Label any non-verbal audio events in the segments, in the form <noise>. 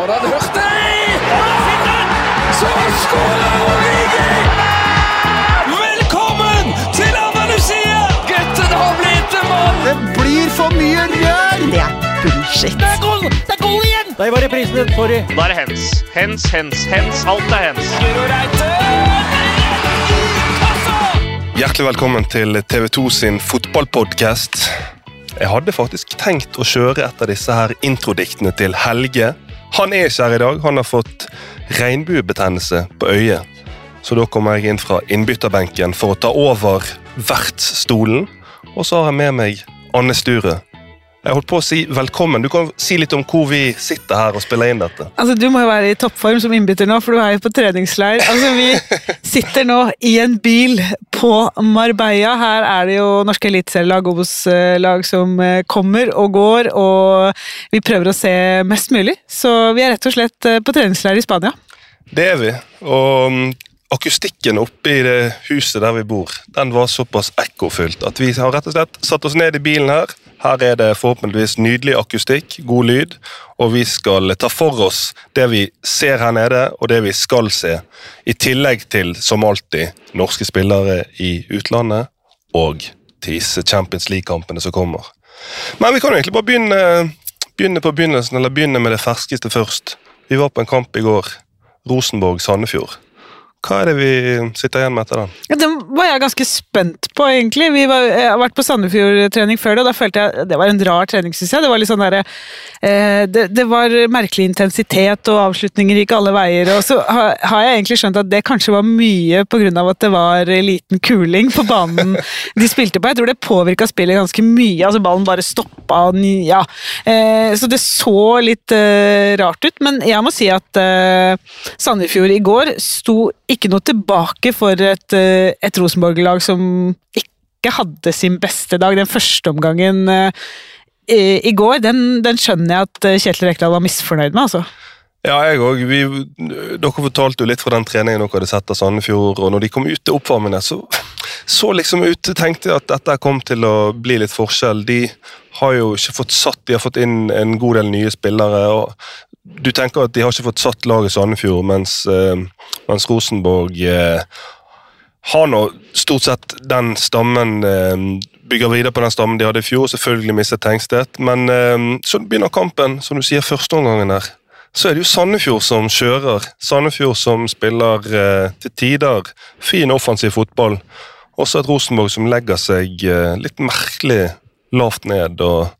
Har han hørt det? Så skårer Origi! Velkommen til Andalusia! Gutten har blitt en mann! Det blir for mye rør! Det er bullshit. Det er goal! Det er goal igjen! Der var reprisen, sorry. Da er det hens. Hens, hens, hens. Alt er hens. Guro! Hjertelig velkommen til TV2 sin fotballpodcast. Jeg hadde faktisk tenkt å kjøre et av disse her introdiktene til Helge. Han er ikke her i dag. Han har fått regnbuebetennelse på øyet. Så da kommer jeg inn fra innbytterbenken for å ta over vertsstolen. Og så har jeg med meg Anne Sture. Jeg holdt på å si velkommen. Du kan si litt om hvor vi sitter her og spiller inn dette. Altså, Du må jo være i toppform som innbytter nå, for du er jo på treningsleir. Altså, Vi <laughs> sitter nå i en bil på Marbella. Her er det jo norske eliteserielag Obos-lag som eh, kommer og går, og vi prøver å se mest mulig. Så vi er rett og slett eh, på treningsleir i Spania. Det er vi. Og mm, akustikken oppe i det huset der vi bor, den var såpass ekkofylt at vi har rett og slett satt oss ned i bilen her. Her er det forhåpentligvis nydelig akustikk, god lyd, og vi skal ta for oss det vi ser her nede, og det vi skal se. I tillegg til, som alltid, norske spillere i utlandet og disse Champions League-kampene som kommer. Men vi kan jo egentlig bare begynne, begynne på begynnelsen, eller begynne med det ferskeste først. Vi var på en kamp i går. Rosenborg-Sandefjord. Hva er det vi sitter igjen med etter den? Ja, Den var jeg ganske spent på, egentlig. Vi var, jeg har vært på Sandefjord-trening før det, og da følte jeg det var en rar trening, synes jeg. Det var litt sånn der, eh, det, det var merkelig intensitet, og avslutninger gikk alle veier. Og så har, har jeg egentlig skjønt at det kanskje var mye av at det var liten kuling på banen de spilte på. Jeg tror det påvirka spillet ganske mye. altså Ballen bare stoppa. og Ja. Eh, så det så litt eh, rart ut, men jeg må si at eh, Sandefjord i går sto ikke noe tilbake for et, eh, et Rosenborg-lag som ikke hadde sin beste dag. Den første omgangen eh, i, i går, den, den skjønner jeg at eh, Kjetil Rekdal var misfornøyd med, altså. Ja, jeg òg. Dere fortalte jo litt fra den treningen dere hadde sett av Sandefjord, og når de kom ut til oppvarmingen, så så liksom ut tenkte jeg at dette kom til å bli litt forskjell. De har jo ikke fått satt De har fått inn en god del nye spillere. og Du tenker at de har ikke fått satt laget Sandefjord, mens, eh, mens Rosenborg eh, har nå stort sett den stammen eh, Bygger videre på den stammen de hadde i fjor. Selvfølgelig mistet Tengstedt, men eh, så begynner kampen, som du sier, førsteomgangen her. Så er det jo Sandefjord som kjører. Sandefjord som spiller eh, til tider fin offensiv fotball. Også et Rosenborg som legger seg eh, litt merkelig lavt ned og,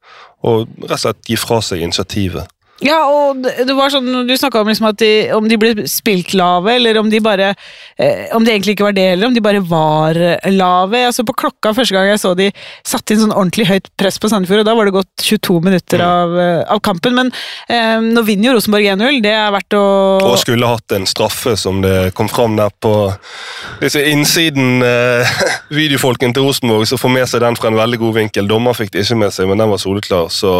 og rett og slett gir fra seg initiativet. Ja, og det var sånn, Du snakka om, liksom at de, om de ble spilt lave, eller om de bare eh, Om det egentlig ikke var det, eller om de bare var eh, lave. Altså På klokka første gang jeg så de satte inn sånn ordentlig høyt press på Sandefjord, og da var det gått 22 minutter av, eh, av kampen. Men eh, nå vinner jo Rosenborg 1-0. Det er verdt å Og skulle hatt en straffe, som det kom fram der på disse innsiden eh, <laughs> videofolken til Rosenborg, som får med seg den fra en veldig god vinkel. Dommer fikk det ikke med seg, men den var soleklar. Så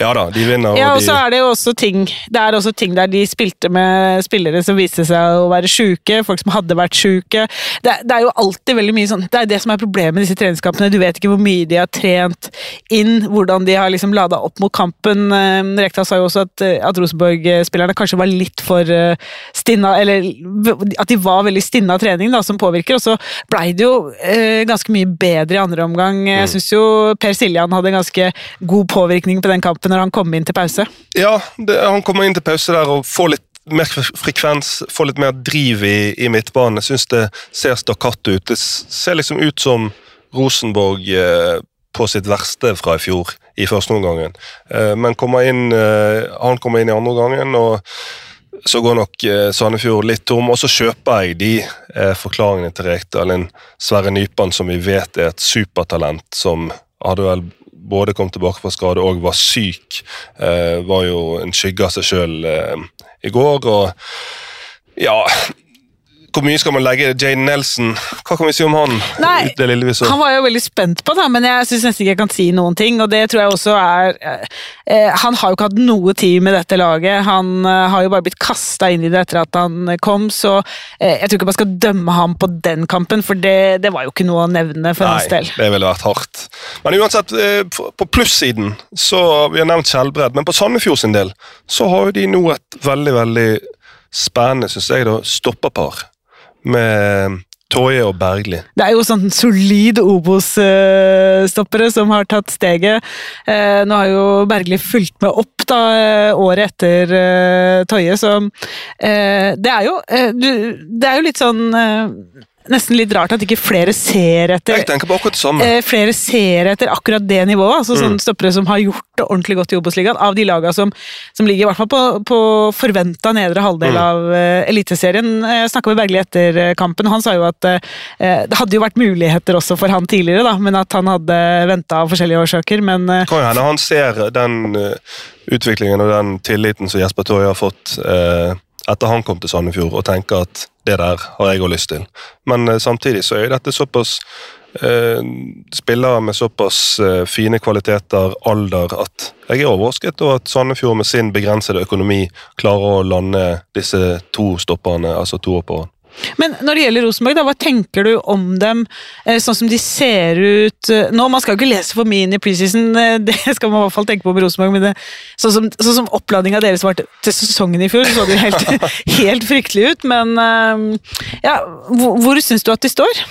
ja da, de vinner. Ja, og de, så er det jo også ting Det er også ting der de spilte med spillere som viste seg å være sjuke, folk som hadde vært sjuke. Det, det er jo alltid veldig mye sånn Det er det som er problemet med disse treningskampene. Du vet ikke hvor mye de har trent inn, hvordan de har liksom lada opp mot kampen. Eh, Rekdal sa jo også at, eh, at Rosenborg-spillerne kanskje var litt for eh, stinna Eller at de var veldig stinna av trening, da, som påvirker. Og så blei det jo eh, ganske mye bedre i andre omgang. Jeg syns jo Per Siljan hadde en ganske god påvirkning på den kampen når han kom inn til pause. Ja, det, han kommer inn til pause der og får litt mer frekvens, får litt mer driv i, i midtbanen. Jeg syns det ser stakkato ut. Det ser liksom ut som Rosenborg eh, på sitt verste fra i fjor, i første omgangen. Eh, men kommer inn, eh, han kommer inn i andre omgangen, og så går nok eh, Sandefjord litt tom. Og så kjøper jeg de eh, forklaringene til Rekdal. En Sverre Nypan som vi vet er et supertalent, som hadde vel både kom tilbake fra skade og var syk. Eh, var jo en skygge av seg sjøl eh, i går. Og ja hvor mye skal man legge Jane Nelson? Hva kan vi si om han? Nei? Han var jo veldig spent på, det, men jeg syns nesten ikke jeg kan si noen ting. Og det tror jeg også er eh, eh, Han har jo ikke hatt noe tid med dette laget. Han eh, har jo bare blitt kasta inn i det etter at han kom, så eh, jeg tror ikke man skal dømme ham på den kampen, for det, det var jo ikke noe å nevne for hans Nei, del. det ville vært hardt. Men uansett, eh, på på plussiden så Vi har nevnt Skjelbred, men på Sandefjord sin del så har jo de nå et veldig, veldig spennende, syns jeg, da, stopperpar. Med Toje og Bergli. Det er jo sånn solid Obos-stoppere som har tatt steget. Eh, Nå har jo Bergli fulgt med opp da, eh, året etter eh, Toje, så det er jo Det er jo litt sånn Nesten litt rart at ikke flere ser etter Jeg tenker på akkurat det samme. eh, flere ser etter akkurat det nivået. altså sånne stoppere som har gjort det ordentlig godt i Obos-ligaen. Av de lagene som, som ligger i hvert fall på, på forventa nedre halvdel av uh, Eliteserien. Jeg snakka med Bergli etter eh, kampen. Han sa jo at uh, det hadde jo vært muligheter også for han tidligere, da, men at han hadde venta av forskjellige årsaker. Men uh, kan hende han ser den uh, utviklingen og den tilliten som Jesper Torje har fått eh, etter han kom til Sandefjord, og tenker at det der har jeg òg lyst til. Men eh, samtidig så er dette såpass eh, spillere med såpass eh, fine kvaliteter, alder, at jeg er overrasket over at Sandefjord med sin begrensede økonomi klarer å lande disse to stopperne, altså tohopperne. Men når det gjelder Rosenborg, da, hva tenker du om dem eh, sånn som de ser ut eh, nå? Man skal jo ikke lese for mye inn i preseason, eh, <laughs> det skal man i hvert fall tenke på med Rosenborg. Men det, sånn som, sånn som oppladninga deres var til, sesongen i fjor, så det jo helt, <laughs> helt fryktelig ut. Men ja, hvor, hvor syns du at de står?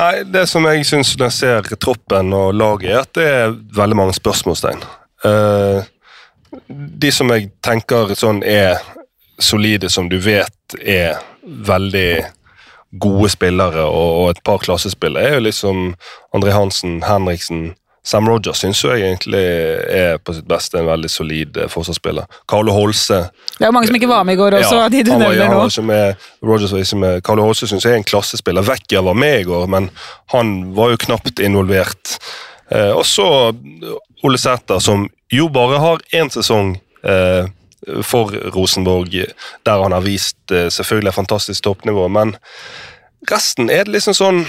Nei, Det som jeg syns når jeg ser troppen og laget, er at det er veldig mange spørsmålstegn. De som jeg tenker sånn er solide, som du vet er veldig gode spillere og, og et par klassespillere, er jo liksom André Hansen, Henriksen Sam Rogers syns jeg egentlig er på sitt beste en veldig solid eh, forsvarsspiller. Carlo Holse Det er jo mange som ikke var med i går også, de du han var, han var ikke med, Rogers var ikke med. Carlo Holse syns jeg er en klassespiller. Vecchia var med i går, men han var jo knapt involvert. Eh, og så Ole Sæter, som jo bare har én sesong eh, for Rosenborg, der han har vist eh, selvfølgelig et fantastisk toppnivå, men resten er det liksom sånn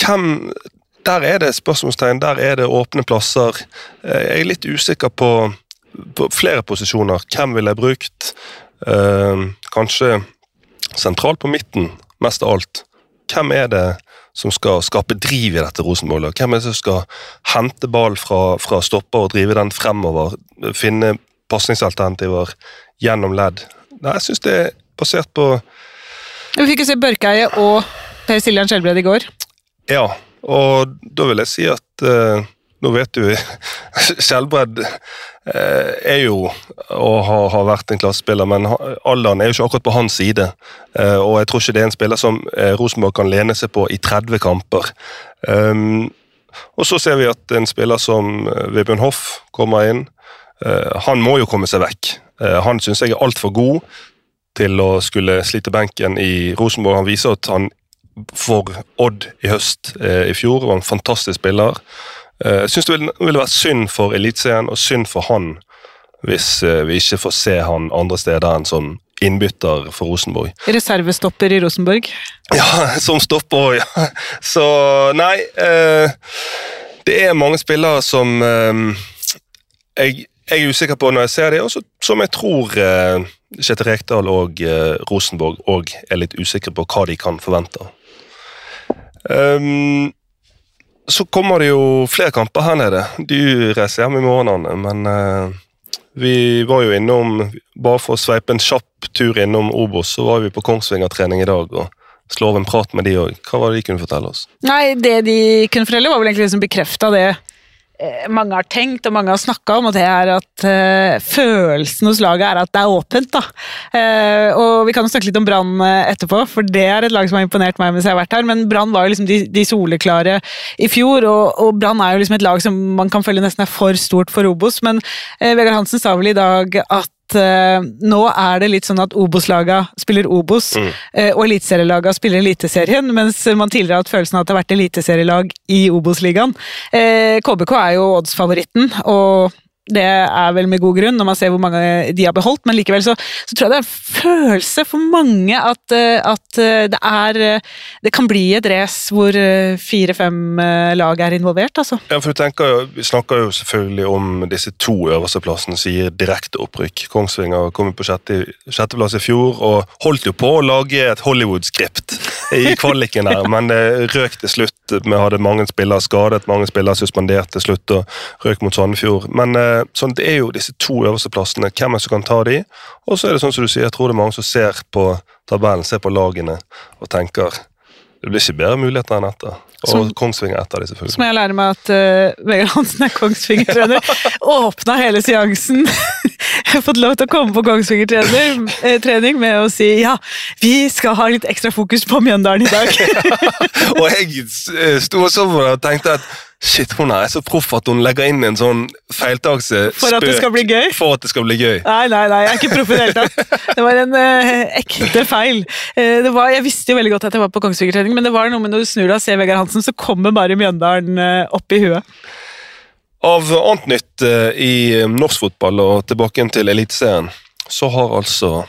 Hvem Der er det spørsmålstegn, der er det åpne plasser. Eh, Jeg er litt usikker på, på flere posisjoner. Hvem ville jeg brukt? Eh, kanskje sentralt på midten, mest av alt. Hvem er det som skal skape driv i dette Rosenborg-laget? Hvem er det som skal hente ball fra, fra stopper og drive den fremover? Finne pasningsalternativer gjennom ledd? Nei, jeg syns det er basert på Vi fikk jo se Børkeie og Per Siljan Skjelbred i går. Ja, og da vil jeg si at uh, Nå vet du <laughs> Skjelbred uh, er jo og har, har vært en klassespiller, men alderen er jo ikke akkurat på hans side. Uh, og jeg tror ikke det er en spiller som Rosenborg kan lene seg på i 30 kamper. Um, og så ser vi at en spiller som Vebjørn Hoff kommer inn. Eh, han må jo komme seg vekk. Eh, han syns jeg er altfor god til å skulle slite benken i Rosenborg. Han viser at han for Odd i høst eh, i fjor var en fantastisk spiller. Jeg syns det ville, ville vært synd for Eliteserien og synd for han hvis vi ikke får se han andre steder enn som innbytter for Rosenborg. Reservestopper i Rosenborg. Ja, <laughs> som stopper ja. Så nei Det er mange spillere som jeg, jeg er usikker på når jeg ser det, og som jeg tror eh, Kjetil Rekdal og eh, Rosenborg òg er litt usikre på hva de kan forvente. Um, så kommer det jo flere kamper her nede. Du reiser hjem i morgen, Anne, men eh, vi var jo innom Bare for å sveipe en kjapp tur innom Obos, så var vi på Kongsvinger-trening i dag. og slår av en prat med de òg. Hva var det de kunne fortelle oss? Nei, det de kunne fortelle, var vel egentlig liksom bekrefta det mange har tenkt og mange har snakka om, og det er at uh, følelsen hos laget er at det er åpent. da. Uh, og Vi kan jo snakke litt om Brann eh, etterpå, for det er et lag som har imponert meg mens jeg har vært her. Men Brann var jo liksom de, de soleklare i fjor, og, og Brann er jo liksom et lag som man kan føle nesten er for stort for Obos. Men uh, Vegard Hansen sa vel i dag at eh, nå er det litt sånn at Obos-laga spiller Obos, eh, og eliteserielaga spiller Eliteserien, mens man tidligere har hatt følelsen av at det har vært eliteserielag i Obos-ligaen. Eh, KBK er jo oddsfavoritten, og Det er vel med god grunn, når man ser hvor mange de har beholdt, men likevel så, så tror jeg det er en følelse for mange at, eh, at eh, det er eh, Det kan bli et race hvor fire-fem lag er involvert, altså. Ja, for du tenker, jo- Vi snakker jo selvfølgelig om disse to øverste plassene som gir direkte opprykk. Kongsvinger kom på sjette, sjetteplass i fjor og holdt jo på å lage et Hollywood-skript i kvaliken der, men det røk til slutt. Vi hadde mange spillere skadet, mange spillere suspendert til slutt og røk mot Sandefjord. Men sånn, det er jo disse to øverste plassene. Hvem er det som kan ta de? Og så er det sånn som du sier, jeg tror det er mange som ser på tabellen, ser på lagene og tenker det blir ikke bedre muligheter enn dette. Og Som- Kongsvinger er et av de, Så selvfølgelig. må jeg lære meg at uh, Vegard Hansen er Kongsvinger-trener. <laughs> Åpna hele seansen. Jeg <laughs> har fått lov til å komme på Kongsvinger-trening med å si ja, vi skal ha litt ekstra fokus på Mjøndalen i dag. <laughs> Og jeg eh, sto og så på det og tenkte at shit, hun er så proff at hun legger inn en sånn feiltakelse For at det skal bli gøy? For at det skal bli gøy. Nei, nei, nei, jeg er ikke proff i det hele tatt. Det var en uh, ekte feil. Uh, det var, jeg visste jo veldig godt at jeg var på Kongsvinger-trening, men det var noe med når du snur deg og ser Vegard Hansen, så kommer bare Mjøndalen uh, opp i huet. Av annet nytt eh, i norsk fotball og tilbake til Eliteserien, så har altså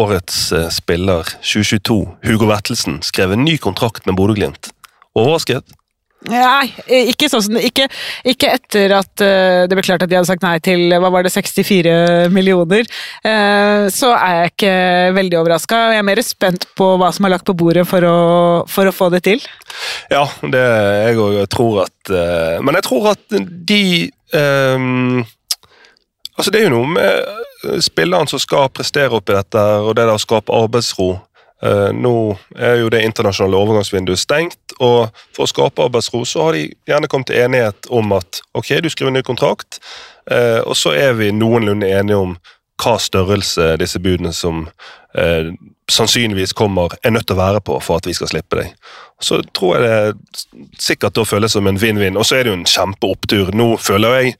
årets eh, spiller 2022, Hugo Vettelsen, skrevet ny kontrakt med Bodø-Glimt. Overrasket? Nei, ikke sånn ikke, ikke etter at eh, det ble klart at de hadde sagt nei til hva var det, 64 millioner. Eh, så er jeg ikke veldig overraska. Jeg er mer spent på hva som er lagt på bordet for å, for å få det til. Ja, det jeg òg tror at eh, Men jeg tror at de um, Altså, det er jo noe med spilleren som skal prestere oppi dette, og det der å skape arbeidsro. Eh, nå er jo det internasjonale overgangsvinduet stengt, og for å skape arbeidsro så har de gjerne kommet til enighet om at ok, du skriver ny kontrakt, eh, og så er vi noenlunde enige om hva størrelse disse budene som eh, sannsynligvis kommer, er nødt til å være på for at vi skal slippe deg. Så tror jeg det sikkert da føles som en vinn-vinn, og så er det jo en kjempeopptur. Nå føler jeg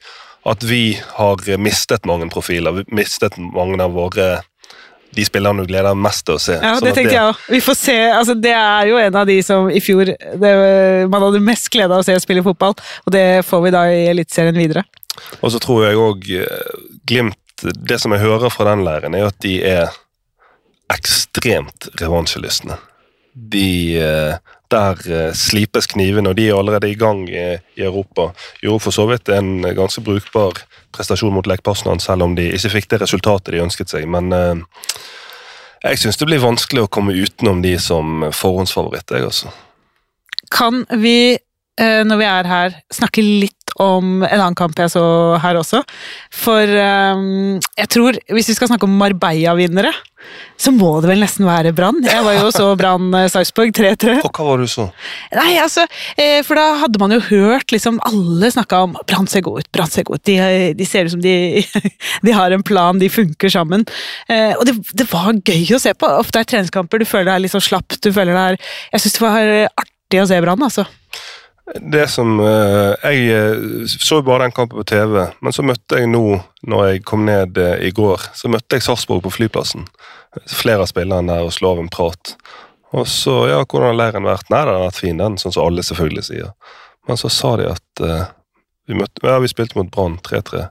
at vi har mistet mange profiler, mistet mange av våre de spillerne du gleder deg mest til å se. Ja, Sånn det tenkte tenkte jeg òg. Vi får se. Altså, det er jo en av de som i fjor det, man hadde mest glede av å se spille fotball, og det får vi da i Eliteserien videre. Og så tror jeg òg Glimt Det som jeg hører fra den leiren, er at de er ekstremt revansjelystne. De eh, Der eh, slipes knivene, og de er allerede i gang i, i Europa. Gjorde for så vidt en ganske brukbar prestasjon mot Lech selv om de ikke fikk det resultatet de ønsket seg. Men eh, jeg syns det blir vanskelig å komme utenom de som forhåndsfavoritt. Jeg, altså. Kan vi, eh, når vi er her, snakke litt om en annen kamp jeg så her også? For um, jeg tror, hvis vi skal snakke om Marbella-vinnere, så må det vel nesten være Brann. Jeg var jo så Brann-Sarpsborg 3-3. Og hva var du så? Nei, altså, eh, for da hadde man jo hørt liksom Alle snakka om Brann ser god ut, Brann ser god ut. De, de ser ut som de, <laughs> de har en plan, de funker sammen. Eh, og det, det var gøy å se på. Ofte er treningskamper, du føler deg litt sånn slapp. du føler deg Jeg syns det var artig å se Brann, altså. Det som eh, Jeg eh, så jo bare den kampen på TV, men så møtte jeg nå, når jeg kom ned eh, i går, så møtte jeg Sarpsborg på flyplassen. Flere av spillerne der og slår en prat. Og så, ja, hvordan har leiren vært? Nei, den har vært fin, den, sånn som alle selvfølgelig sier. Men så sa de at uh, vi, møtte, ja, vi spilte mot Brann 3-3.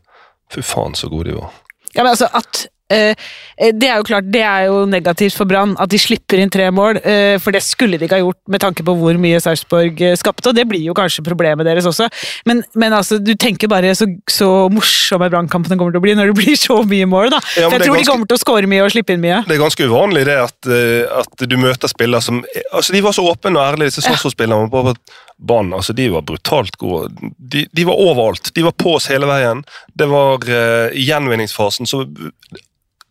Fy faen, så gode de var. Ja, men altså at Det er jo klart, det er jo negativt for Brann at de slipper inn tre mål. eh, for det skulle de ikke ha gjort med tanke på hvor mye Sarpsborg eh, skapte, og det blir jo kanskje problemet deres også. Men, men altså, du tenker bare så, så morsomme Brann-kampene kommer til å bli når det blir så mye mål, da. Ja, for jeg tror ganske, de kommer til å score mye og slippe inn mye. Det er ganske uvanlig det at, eh, at du møter spillere som altså De var så åpne og ærlige, disse Sarpsborg-spillerne. bare banen, altså, de var brutalt gode. De, de var overalt. De var på oss hele veien. Det var uh, gjenvinningsfasen så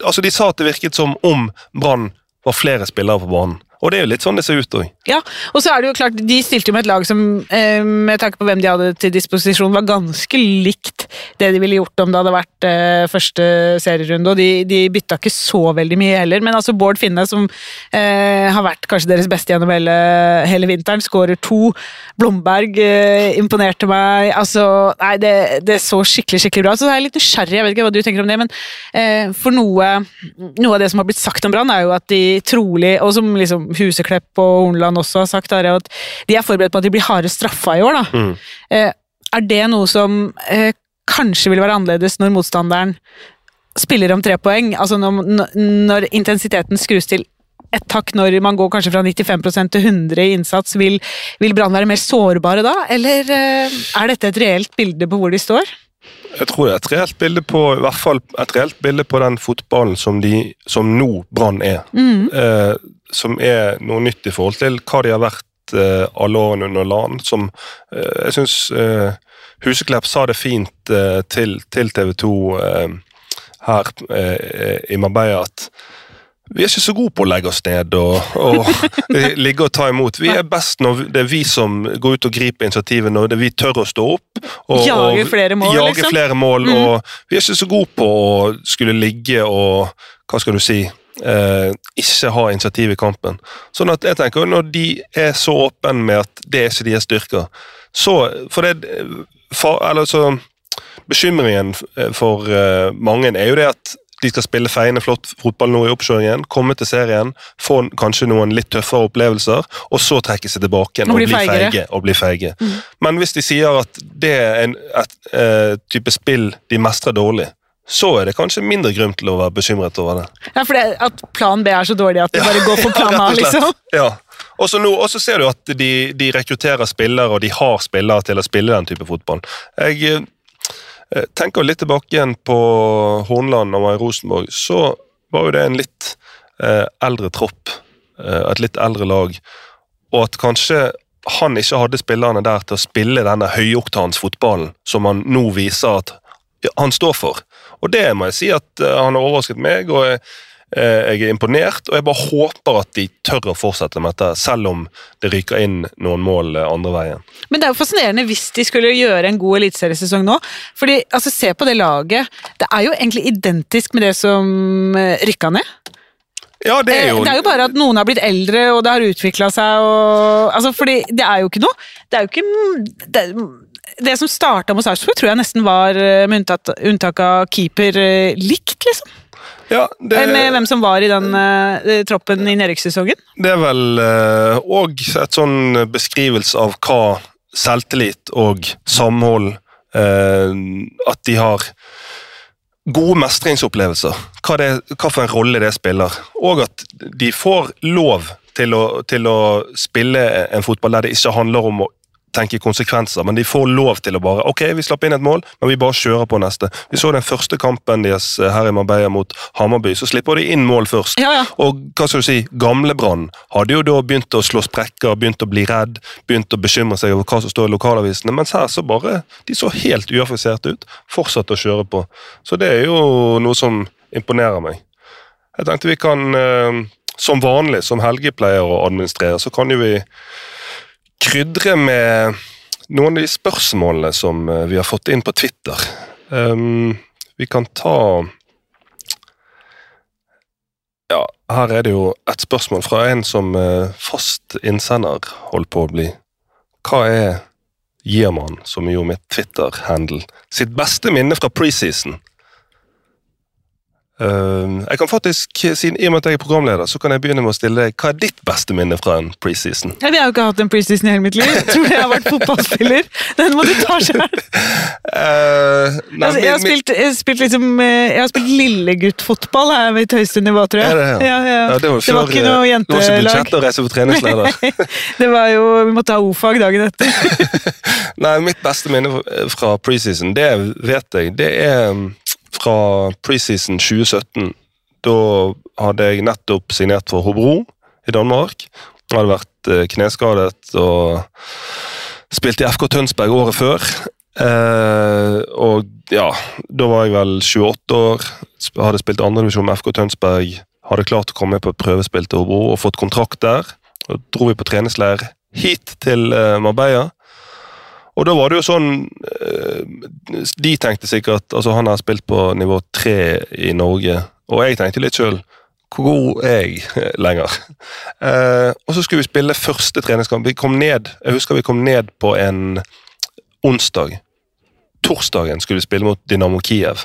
altså De sa at det virket som om Brann var flere spillere på banen. Og det er jo litt sånn det ser ut òg. Ja, og så er det jo klart, de stilte jo med et lag som, eh, med tanke på hvem de hadde til disposisjon, var ganske likt det de ville gjort om det hadde vært eh, første serierunde, og de, de bytta ikke så veldig mye heller, men altså Bård Finne, som eh, har vært kanskje deres beste gjennom hele, hele vinteren, skårer to. Blomberg eh, imponerte meg, altså, nei, det, det så skikkelig, skikkelig bra. Så jeg er litt nysgjerrig, jeg vet ikke hva du tenker om det, men eh, for noe, noe av det som har blitt sagt om Brann, er jo at de trolig, og som liksom Huseklepp og Hornland også har sagt, er at de er forberedt på at de blir harde straffa i år. da. Mm. Eh, er det noe som eh, kanskje vil være annerledes når motstanderen spiller om tre poeng. Altså når, når intensiteten skrus til et takk når man går kanskje fra 95% til 100 i innsats, vil, vil Brann være mer sårbare da? Eller eh, er dette et reelt bilde på hvor de står? Jeg tror det er et reelt bilde på i hvert fall et reelt bilde på den fotballen som, de, som nå Brann er. Mm. Eh, som er noe nytt i forhold til hva de har vært eh, alle årene under LAN. Som eh, jeg syns eh, Huseklepp sa det fint eh, til, til TV 2 eh, her i Marbella at vi er ikke så gode på å legge oss ned og, og <laughs> ligge og ta imot. Vi er best når det er vi som går ut og griper initiativet, når vi tør å stå opp. Og, jage flere mål, jage liksom. flere mål Mm. og Vi er ikke så gode på å skulle ligge og Hva skal du si? Eh, ikke ha initiativ i kampen. Sånn at jeg tenker, Når de er så åpne med at det er ikke deres styrker, så For det for, eller så, Bekymringen for eh, mange er jo det at de skal spille feiende flott fotball nå i oppkjøringen, komme til serien, få kanskje noen litt tøffere opplevelser, og så trekke seg tilbake igjen Og og bli feige. Og bli feige. Mm. Men hvis de sier at det er en et, et, type spill de mestrer dårlig, så er det kanskje mindre grunn til å være bekymret over det. Ja, for det, at plan B er så dårlig at de bare går for plan A, <laughs> liksom. Ja. Og så ser du at de, de rekrutterer spillere, og de har spillere til å spille den type fotball. Jeg eh, tenker litt tilbake igjen på Hornland og i Rosenborg, så var jo det en litt eh, eldre tropp. Eh, et litt eldre lag. Og at kanskje han ikke hadde spillerne der til å spille denne høyoktans fotballen som han nå viser at han står for. Og det må jeg si at eh, han har overrasket meg, og jeg, eh, jeg er imponert. Og jeg bare håper at de tør å fortsette med dette, selv om det ryker inn noen mål eh, andre veien. Men det er jo fascinerende hvis de skulle gjøre en god eliteseriesesong nå. Fordi, altså, se på det laget. Det er jo egentlig identisk med det som eh, rykka ned. Ja, det er Eh, jo, Det er jo bare at noen har blitt eldre, og det har utvikla seg og Altså, fordi det er jo ikke noe Det er jo ikke Det, det som starta med Sarpsborg, tror jeg nesten var, eh, med unntak av keeper, eh, likt, liksom. Ja, det, Eh, Med hvem som var i den uh, troppen i nedrykkssesongen. det er vel òg et sånn beskrivelse av hva selvtillit og samhold uh, At de har gode mestringsopplevelser. Hva, det, hva for en rolle det spiller. Og at de får lov til å, til å spille en fotball der det ikke handler om å tenke konsekvenser, men de får lov til å bare Ok, vi slapp inn et mål, men vi bare kjører på neste. Vi så den første kampen deres eh, her i Marbella mot Hammarby, så slipper de inn mål først. Ja, ja. Og hva skal du si, gamle Brann hadde jo da begynt å slå sprekker, begynt å bli redd, begynt å bekymre seg over hva som står i lokalavisene, mens her så bare De så helt uaffiserte ut, fortsatte å kjøre på. Så det er jo noe som imponerer meg. Jeg tenkte vi kan, eh, som vanlig, som Helge pleier å administrere, så kan jo vi krydre med noen av de spørsmålene som eh, vi har fått inn på Twitter. Um, vi kan ta ja, her er det jo et spørsmål fra en som eh, fast innsender holder på å bli. Hva er Giermann, som jo med Twitter-handle, sitt beste minne fra preseason? Eh, jeg kan faktisk, siden I og med at jeg er programleder, så kan jeg begynne med å stille deg hva er ditt beste minne fra en preseason? Jeg har jo ikke hatt en preseason i hele mitt liv. Jeg tror jeg har vært fotballspiller. Den må du ta sjøl. Uh, Altså, jeg, har spilt, jeg, har spilt liksom, eh, spilt lilleguttfotball her mitt høyeste nivå, tror jeg. Det, ja? Ja, ja. Det var, Det var ikke noe jentelag. Det var ikke budsjett å reise på treningsleder. <laughs> Det var jo, Vi måtte ha O-fag dagen etter. <laughs> Nei, mitt beste minne fra preseason, det vet jeg. Det er fra preseason 2017. Da hadde jeg nettopp signert for Hobro i Danmark. Jeg hadde vært eh, kneskadet og spilt i FK Tønsberg året før. Eh, og ja, da var jeg vel 28 år, hadde spilt andredivisjon med FK Tønsberg. Hadde klart å komme med på et prøvespill til Hobro og fått kontrakt der. Og dro vi på treningsleir hit til eh, Marbella. Og da var det jo sånn eh, De tenkte sikkert altså Han har spilt på nivå tre i Norge, og jeg tenkte litt sjøl hvor god er jeg <laughs> lenger? Eh, og så skulle vi spille første treningskamp. Vi kom ned, Jeg husker vi kom ned på en onsdag. Torsdagen skulle vi spille mot Dynamo Kiev.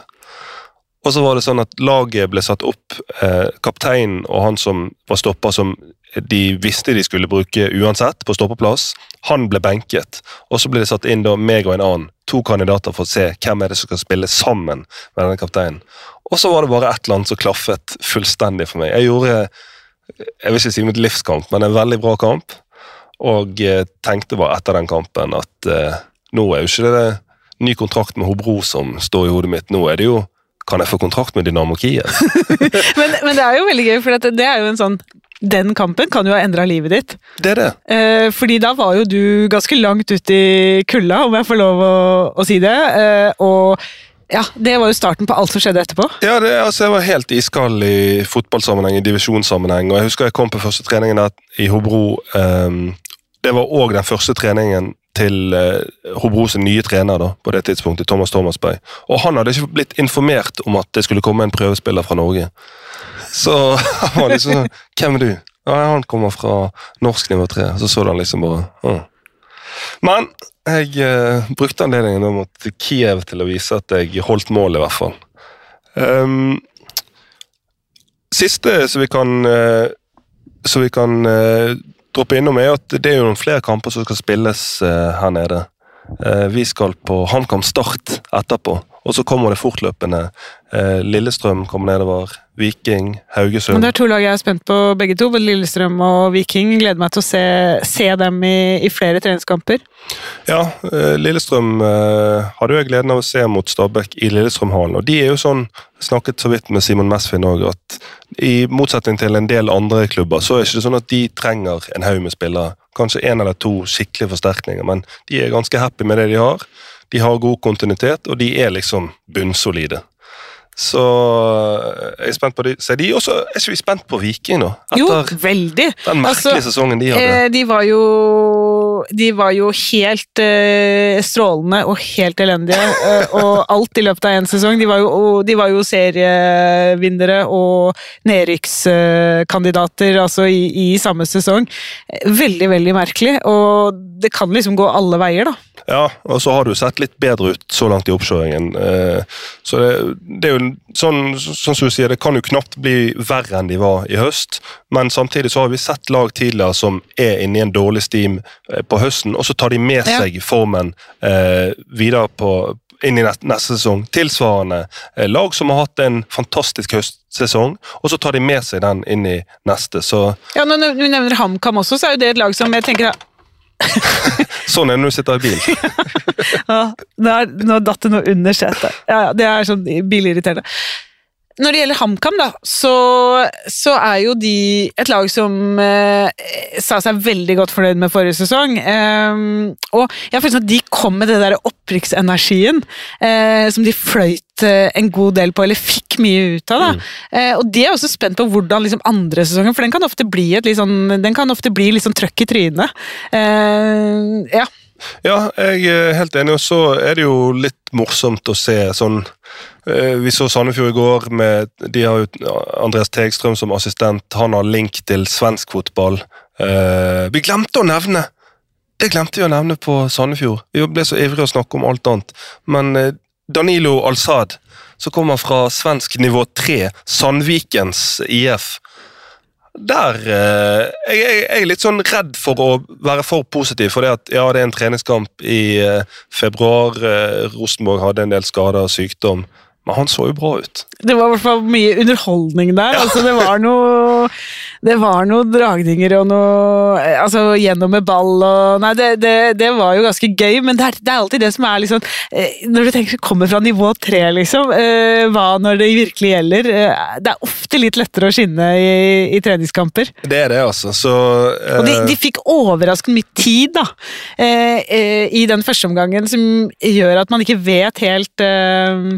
Og så var det sånn at laget ble satt opp. Eh, kapteinen og han som var stopper, som de visste de skulle bruke uansett på stoppeplass, han ble benket. Og så ble det satt inn da meg og en annen, to kandidater for å se hvem er det som skal spille sammen med denne kapteinen. Og så var det bare et eller annet som klaffet fullstendig for meg. Jeg gjorde jeg vil ikke si mitt livskamp, men en veldig bra kamp. Og eh, tenkte bare etter den kampen at eh, nå er jo ikke det ny kontrakt med Hobro som står i hodet mitt. Nå er det jo Kan jeg få kontrakt med Dynamo Kiev? <laughs> Men, men det er jo veldig gøy, for det er jo en sånn den kampen kan jo ha endra livet ditt. Det er det. Eh, fordi da var jo du ganske langt ute i kulda, om jeg får lov å, å si det. Eh, og ja, det var jo starten på alt som skjedde etterpå. Ja, det, altså, Jeg var helt iskald i fotballsammenheng, i divisjonssammenheng. og Jeg husker jeg kom på første treningen der i Hobro. Um, det var òg den første treningen til uh, Hobros nye trener da, på det tidspunktet, Thomas Thomasberg. Og han hadde ikke blitt informert om at det skulle komme en prøvespiller fra Norge. Så han var liksom sånn Hvem er du? Ja, Han kommer fra norsk nivå 3. Så så han liksom bare «Åh». Men jeg eh, brukte anledningen da mot Kiev til å vise at jeg holdt mål, i hvert fall. Um, siste som vi kan eh, som vi kan eh, droppe innom, er at det er jo noen flere kamper som skal spilles eh, her nede. Eh, vi skal på HamKam Start etterpå, og så kommer det fortløpende. Eh, Lillestrøm kommer nedover, Viking, Haugesund. Men det er to lag jeg er spent på, begge to. Både Lillestrøm og Viking. Gleder meg til å se, se dem i, i flere treningskamper. Ja, eh, Lillestrøm eh, hadde jeg gleden av å se mot Stabæk i Lillestrømhallen. Og de er jo sånn, snakket så vidt med Simon Mesfin òg, at i motsetning til en del andre klubber, så er det ikke sånn at de trenger en haug med spillere. Kanskje én eller to skikkelige forsterkninger, men de er ganske happy med det de har. De har god kontinuitet, og de er liksom bunnsolide. Så eh, jeg er spent på de. Så er de også, er ikke vi spent på Viking nå? Jo, veldig. den merkelige sesongen de hadde. Eh, de var jo De var jo helt uh, strålende og helt elendige, uh, og alt i løpet av én sesong. De var jo, og de var jo serievinnere og nedrykkskandidater altså i, i samme sesong. Veldig, veldig merkelig, og det kan liksom gå alle veier, da. Ja, og så har du sett litt bedre ut så langt i oppkjøringen. Eh, Så det, det er jo sånn, sånn som du sier, det kan jo knapt bli verre enn de var i høst. Men samtidig så har vi sett lag tidligere som er inne i en dårlig steam eh, på høsten, og så tar de med seg formen eh, videre på inn i neste, sesong. Tilsvarende eh, lag som har hatt en fantastisk høstsesong, og så tar de med seg den inn i neste. Så Ja, Når du nevner HamKam også, så er jo det et lag som jeg tenker <laughs> sånn er det når du sitter i bil. <laughs> Ja, nå, datt det noe under setet. Ja, ja, det er sånn bilirriterende. Når det gjelder HamKam, da, så, så er jo de et lag som eh, sa seg veldig godt fornøyd med forrige sesong. Eh, og jeg har følelsen at de kom med det der opprykksenergien eh, som de fløyt eh, en god del på, eller fikk mye ut av. da. Eh, og de er også spent på hvordan liksom, andre sesongen, for den kan ofte bli et litt sånn, den kan ofte bli litt sånn trøkk i trynet. Eh, ja. Ja, jeg er helt enig, og så er det jo litt morsomt å se sånn eh, Vi så Sandefjord i går, med, de har jo Andreas Tegstrøm som assistent. Han har link til svensk fotball. Eh, vi glemte å nevne! Det glemte vi å nevne på Sandefjord. Vi ble så ivrige å snakke om alt annet. Men eh, Danilo Alsad, som kommer fra svensk nivå 3, Sandvikens IF der eh, jeg, jeg, jeg er litt sånn redd for å være for positiv. For det at ja, det er en treningskamp i eh, februar. Eh, Rosenborg hadde en del skader og sykdom. Men han så jo bra ut. Det var i hvert fall mye underholdning der. Altså, det var noe Det var noen dragninger og noe Altså, gjennom med ball og Nei, det, det, det var jo ganske gøy, men det er, det er alltid det som er liksom eh, Når du tenker kommer fra nivå tre, liksom, eh, hva når det virkelig gjelder? Eh, det er ofte litt lettere å skinne i, i treningskamper. Det er det, altså. Så uh... Og de, de fikk overraskende mye tid da, eh, eh, i den første omgangen, som gjør at man ikke vet helt eh,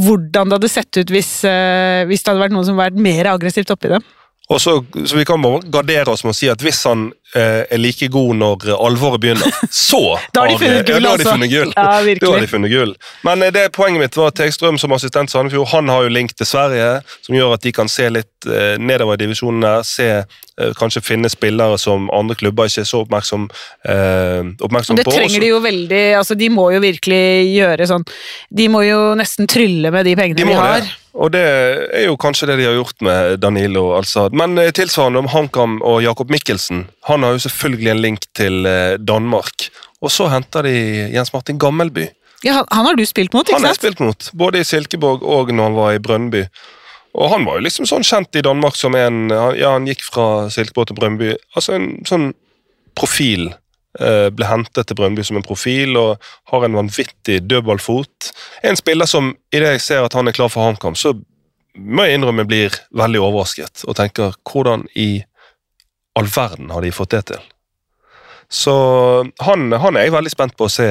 hvordan det hadde sett ut hvis, eh, hvis det hadde vært noen som hadde vært mer aggressivt oppi dem. Og så, så vi kan bare gardere oss med å si at hvis han er like god når eh, alvoret begynner, <laughs> så Da har de funnet gull, ja, da har de altså. funnet gull. Ja. Da har de funnet gull. Men eh, det poenget mitt var at Tegstrøm som assistent Sandefjord han har jo link til Sverige, som gjør at de kan se litt eh, nedover i divisjonene. Se, eh, kanskje finne spillere som andre klubber ikke er så oppmerksom, eh, oppmerksom det på. trenger de jo veldig altså De må jo virkelig gjøre sånn De må jo nesten trylle med de pengene De de, har. det. og det er jo kanskje det de har gjort med Danilo Alsad. Men eh, tilsvarende om HamKam og Jakob Mikkelsen. Han har jo selvfølgelig en link til eh, Danmark. Og så henter de Jens Martin Gammelby. Ja, han, har du spilt mot, ikke sant? Han har jeg spilt mot, både i Silkeborg og når han var i Brønnby. Og han var jo liksom sånn kjent i Danmark som en Ja, han gikk fra Silkeborg til Brønnby. Altså en sånn profil. eh, Ble hentet til Brønnby som en profil og har en vanvittig dødballfot. En spiller som, idet jeg ser at han er klar for HamKam, så må jeg innrømme blir veldig overrasket og tenker hvordan i all verden har de fått det til? Så han, han er jeg veldig spent på å se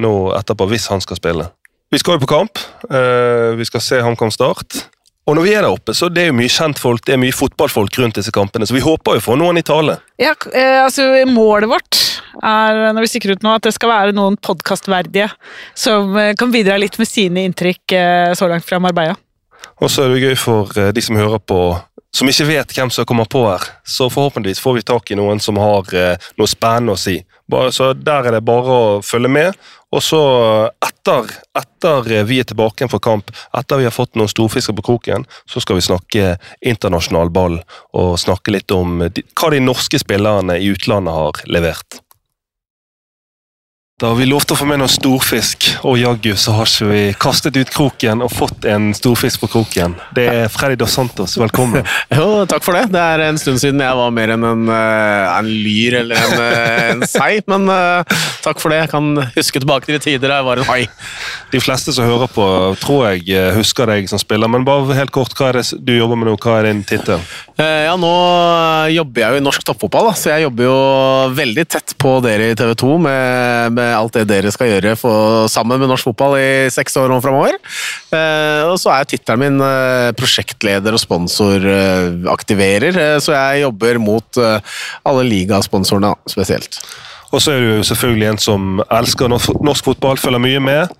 nå etterpå, hvis han skal spille. Vi skal jo på kamp. eh, vi skal se HamKam Start. Og når vi er der oppe, så det er jo mye kjentfolk, det er mye fotballfolk rundt disse kampene, så vi håper jo å få noen i tale. Ja, eh, altså Målet vårt er når vi stikker ut nå, at det skal være noen podkastverdige som eh, kan bidra litt med sine inntrykk så langt fra Marbella. Og så er det gøy for de som hører på, som ikke vet hvem som kommer på her. Så forhåpentligvis får vi tak i noen som har eh, noe spennende å si. Så der er det bare å følge med. Og så etter, etter eh, vi er tilbake igjen fra kamp, etter vi har fått noen storfisker på kroken, så skal vi snakke internasjonal ball og snakke litt om hva de norske spillerne i utlandet har levert. Da vi lovte å få med noen storfisk, og jaggu så har ikke vi kastet ut kroken og fått en storfisk på kroken. Det er Freddy Dos Santos, velkommen. <laughs> Jo, takk for det. Det er en stund siden jeg var mer enn en, eh, en lyr eller en, eh, en sei, men eh, takk for det. Jeg kan huske tilbake til de tider da jeg var en hai. De fleste som hører på, tror jeg husker deg som spiller, men bare helt kort, hva er det du jobber med nå? Hva er din tittel? Ja, nå jobber jeg jo i norsk toppfotball, så jeg jobber jo veldig tett på dere i TV 2 med, med alt det dere skal gjøre for, sammen med norsk fotball i seks år og framover. Eh, og så er tittelen min eh, prosjektleder og sponsoraktiverer, eh, så jeg jobber mot eh, alle ligasponsorene spesielt. Og så er du selvfølgelig en som elsker norsk fotball, følger mye med.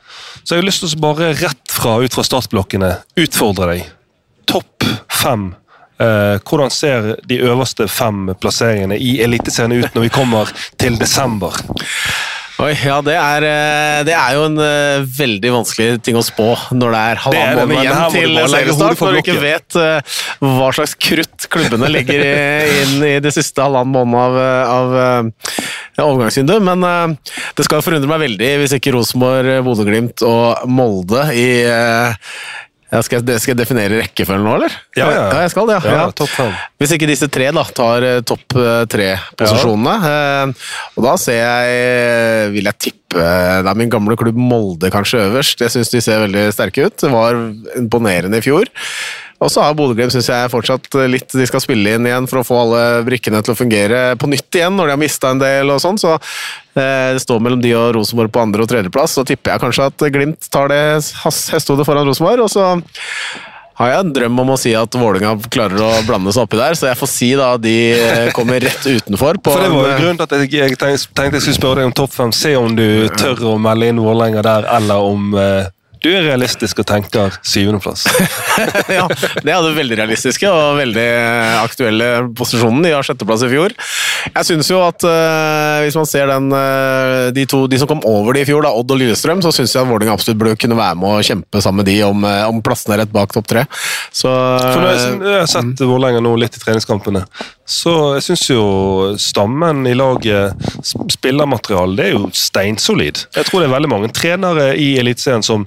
Så jeg har lyst til å bare rett fra, ut fra startblokkene utfordre deg. Topp fem. Eh, hvordan ser de øverste fem plasseringene i Eliteserien ut når vi kommer til desember? Oi, ja, det er, eh, det er jo en eh, veldig vanskelig ting å spå når det er halvannen måned igjen til seriestart, når du ikke vet eh, hva slags krutt klubbene legger inn i det siste halvannen måned av, av eh, overgangsvinduet. Men uh, det skal forundre meg veldig hvis ikke Rosenborg, Bodø-Glimt og Molde i eh, ja, skal, jeg, skal jeg definere rekkefølgen nå, eller? Ja, ja. jeg skal det, ja. Ja, ja. Hvis ikke disse tre da, tar eh, topp eh, tre-posisjonene, eh, og da ser jeg Vil jeg tippe Det er min gamle klubb Molde kanskje øverst. Jeg syns de ser veldig sterke ut. Det var imponerende i fjor. Og så har Bodø-Glimt synes jeg fortsatt litt de skal spille inn igjen for å få alle brikkene til å fungere på nytt igjen, når de har mista en del og sånn. Så eh, det står mellom de og Rosenborg på andre- og tredjeplass. Så tipper jeg kanskje at Glimt tar det hestehodet foran Rosenborg. og så har jeg en drøm om å si at Vålinga klarer å blande seg oppi der, så jeg får si da at de eh, kommer rett utenfor. På For det var jo eh, grunnen til at jeg, jeg tenkte, tenkte jeg skulle spørre deg om topp fem. Se om du tør å melde inn Vålerenga der, eller om eh, du er realistisk og tenker syvendeplass. <laughs> ja, det er det veldig realistiske og veldig aktuelle posisjonen. De har sjetteplass i fjor. Jeg syns jo at uh, hvis man ser den, uh, de to de som kom over de i fjor, da, Odd og Lillestrøm, så syns jeg at Vålerenga absolutt burde kunne være med og kjempe sammen med de om, eh, om plassene rett bak topp tre. Så For når jeg, jeg har sett Mm. Vålerenga nå litt i treningskampene, så jeg syns jo stammen i laget, spillermaterialet, spillermateriale, det er jo steinsolid. Jeg tror det er veldig mange trenere i Eliteserien som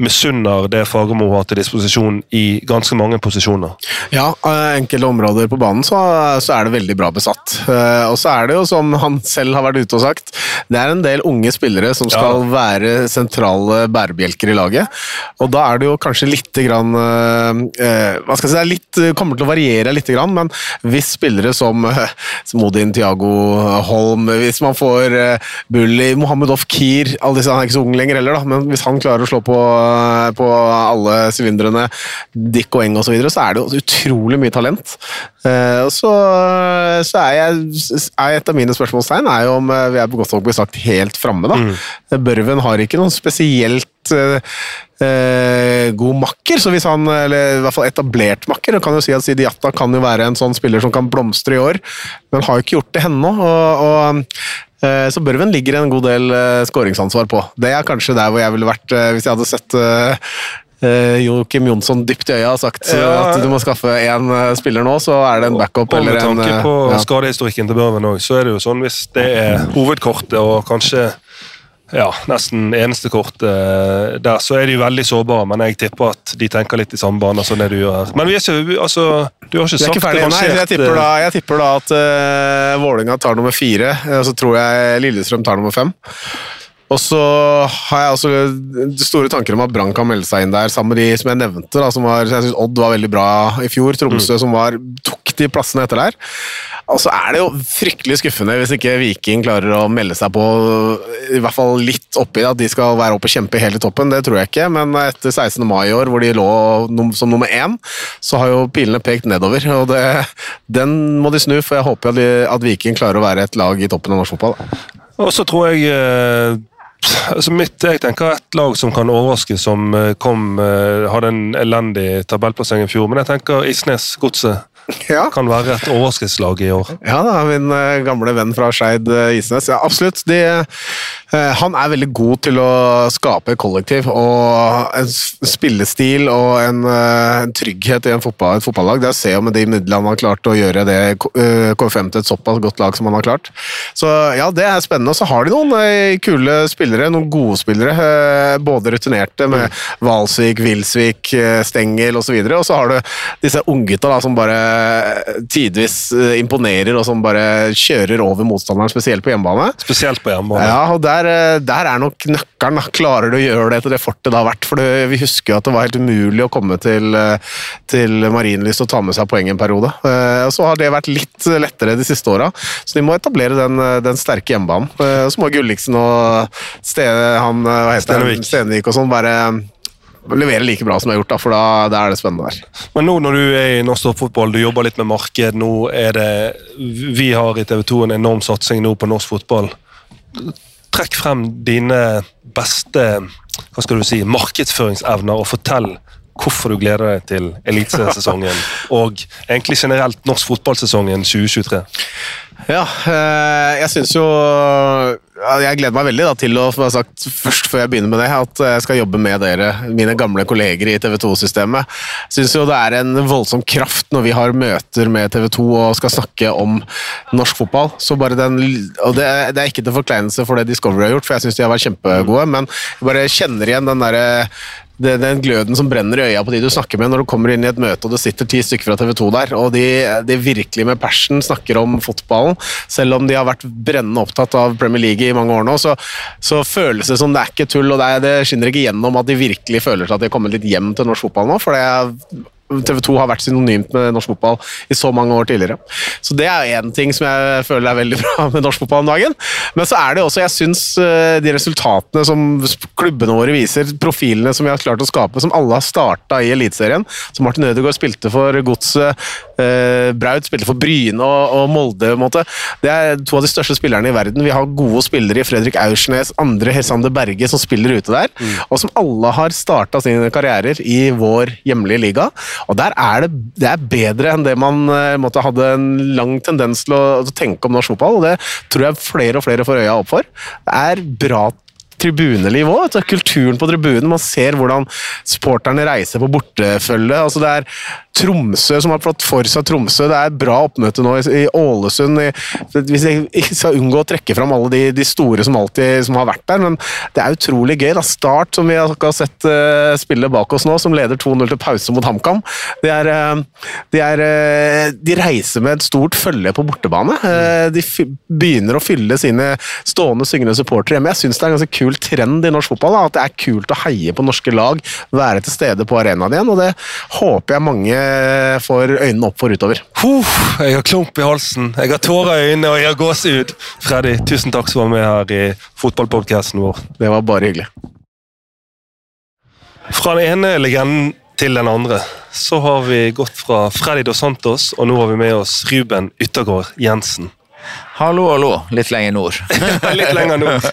misunner det Fagermo har til disposisjon i ganske mange posisjoner. Ja, eh, enkelte områder på banen så, så er det veldig bra besatt. Eh, Og så er det jo, som han selv har vært ute og sagt, det er en del unge spillere som skal være sentrale bærebjelker i laget. Og da er det jo kanskje litt grann eh, Hva skal jeg si, det er litt, kommer til å variere litt, grann, men hvis spillere som som Modin, Tiago Holm, hvis man får Bulli, Mohammed Ofkir alle disse, Han er ikke så ung lenger heller, da, men hvis han klarer å slå på, på alle sylindrene, Dick og Eng osv., så, videre, så er det jo utrolig mye talent. Eh, og så, så er, jeg, er et av mine spørsmålstegn er jo om eh, vi er på godt nok bli sagt helt framme. da. Børven har ikke noen spesielt eh, god makker, så hvis han, eller i hvert fall etablert makker, kan jo si at Sidiata kan jo være en sånn spiller som kan blomstre i år, men har jo ikke gjort det ennå. og, og så Børven ligger en god del eh, skåringsansvar på. Det er kanskje der hvor jeg ville vært eh, hvis jeg hadde sett eh, eh, Joakim Jonsson dypt i øya og sagt Ja. at du må skaffe én eh, spiller nå, så er det en backup Og med en tanke eh, på ja. skadehistorikken til Børven òg, så er det jo sånn hvis det er hovedkortet og kanskje ja, nesten eneste kort eh, der, så er de veldig sårbare. Men jeg tipper at de tenker litt i samme bane som det du gjør her. Men vi er ikke, altså, du har ikke sagt ikke ferdig, nei. Jeg tipper eh, da, jeg tipper da at uh, Vålinga tar nummer fire, eh, og så tror jeg Lillestrøm tar nummer fem. Og så har jeg også store tanker om at Brann kan melde seg inn der, sammen med de som jeg nevnte. Da, som var, jeg syns Odd var veldig bra i fjor. Tromsø som var, tok de plassene etter der. Og så er det jo fryktelig skuffende hvis ikke Viking klarer å melde seg på i hvert fall litt oppi at de skal være oppe og kjempe helt i toppen. Det tror jeg ikke, men etter 16. mai i år, hvor de lå som nummer én, så har jo pilene pekt nedover. og det, Den må de snu, for jeg håper at, de, at Viking klarer å være et lag i toppen av norsk fotball. Og så tror jeg eh, altså mitt, Jeg tenker et lag som kan overraske, som eh, kom eh, hadde en elendig tabellplassering i fjor. Men jeg tenker Isnes Godset Ja. kan være et overskriftslag i år. Ja da, min eh, gamle venn fra Skeid eh, Isnes. Ja, absolutt. De, eh, han er veldig god til å skape kollektiv og en spillestil og en, en trygghet i en fotball, et fotballag. Det er å se om de midlene han har klart å gjøre det eh, KFM til et såpass godt lag som han har klart. Så ja, det er spennende. Og så har de noen kule spillere, noen gode spillere. Både rutinerte med Valsvik, Wilsvik, Stengel osv. Og så har du disse unggutta som bare tidvis eh, imponerer, og som bare kjører over motstanderen, spesielt på hjemmebane. Spesielt på hjemmebane. Ja, og der, eh, der er nok nøkkelen. Klarer du å gjøre det etter det fortet det har vært? For det, vi husker jo at det var helt umulig å komme til, eh, til Marienlyst og ta med seg poeng en periode. Eh, Og så har det vært litt lettere de siste åra, så de må etablere den, eh, den sterke hjemmebanen. Eh, Så må Gulliksen og Stene, han, eh, hva heter han? Stenevik. Stenevik og sånn bare levere like bra som jeg har gjort, da, for da, da er det spennende der. Men nå når du er i norsk toppfotball, du jobber litt med marked, nå er det Vi har i TV 2 en enorm satsing nå på norsk fotball. Trekk frem dine beste hva skal du si, markedsføringsevner og fortell hvorfor du gleder deg til elitesesongen <laughs> og egentlig generelt norsk fotballsesongen 2023. Ja, eh, jeg syns jo Jeg gleder meg veldig da, til å få sagt først før jeg begynner med det, at jeg skal jobbe med dere, mine gamle kolleger i TV 2-systemet. Syns jo det er en voldsom kraft når vi har møter med TV 2 og skal snakke om norsk fotball. Så bare den, og det, det er ikke til forkleinelse for det Discovery har gjort, for jeg syns de har vært kjempegode, men jeg bare kjenner igjen den derre det, den gløden som brenner i øya på de du snakker med når du kommer inn i et møte og det sitter ti stykker fra TV 2 der, og de, de virkelig med passion snakker om fotballen, selv om de har vært brennende opptatt av Premier League i mange år nå, så, så føles det som det er ikke tull, og det, det skinner ikke gjennom at de virkelig føler seg at de har kommet litt hjem til norsk fotball nå, for det er TV 2 har vært synonymt med norsk fotball i så mange år tidligere. Så det er én ting som jeg føler er veldig <laughs> bra med norsk fotball om dagen. Men så er det også, jeg syns eh, de resultatene som klubbene våre viser, profilene som vi har klart å skape, som alle har starta i Eliteserien, som Martin Ødegaard spilte for Godset, eh, Braut spilte for Bryne og, og Molde, det er to av de største spillerne i verden. Vi har gode spillere i Fredrik Aursnes, andre Helsander Berge som spiller ute der, og som alle har starta sine karrierer i vår hjemlige liga. Og der er det, det er bedre enn det man eh, måtte hadde en lang tendens til å, å tenke om norsk fotball, og det tror jeg flere og flere får øya opp for. Det er bra tribuneliv òg. Kulturen på tribunen. Man ser hvordan supporterne reiser på bortefølge. Altså det er Tromsø som har fått for seg Tromsø. Det er bra oppmøte nå i, Ålesund. Hvis jeg <laughs> skal unngå å trekke fram alle de, de store som alltid som har vært der, men det er utrolig gøy. da. Start, som vi har sett uh, spille bak oss nå, som leder 2-0 til pause mot HamKam. De, er, uh, de, er, uh, de reiser med et stort følge på bortebane. Eh, de begynner å fylle sine stående, syngende supportere hjemme. Jeg syns det er en ganske kul trend i norsk fotball. Da, at det er kult å heie på norske lag, være til stede på arenaen igjen. og Det håper jeg mange får øynene opp for utover. Huh, jeg har klump i halsen, jeg har tårer i øynene og jeg har gåsehud. Freddy, tusen takk for å være med her i fotballpodcasten vår. Det var bare hyggelig. Fra den ene legenden til den andre så har vi gått fra Freddy Dos Santos, og nå har vi med oss Ruben Yttergård Jensen. Hallo, hallo. Litt lenger nord. <laughs> Litt lenger nord.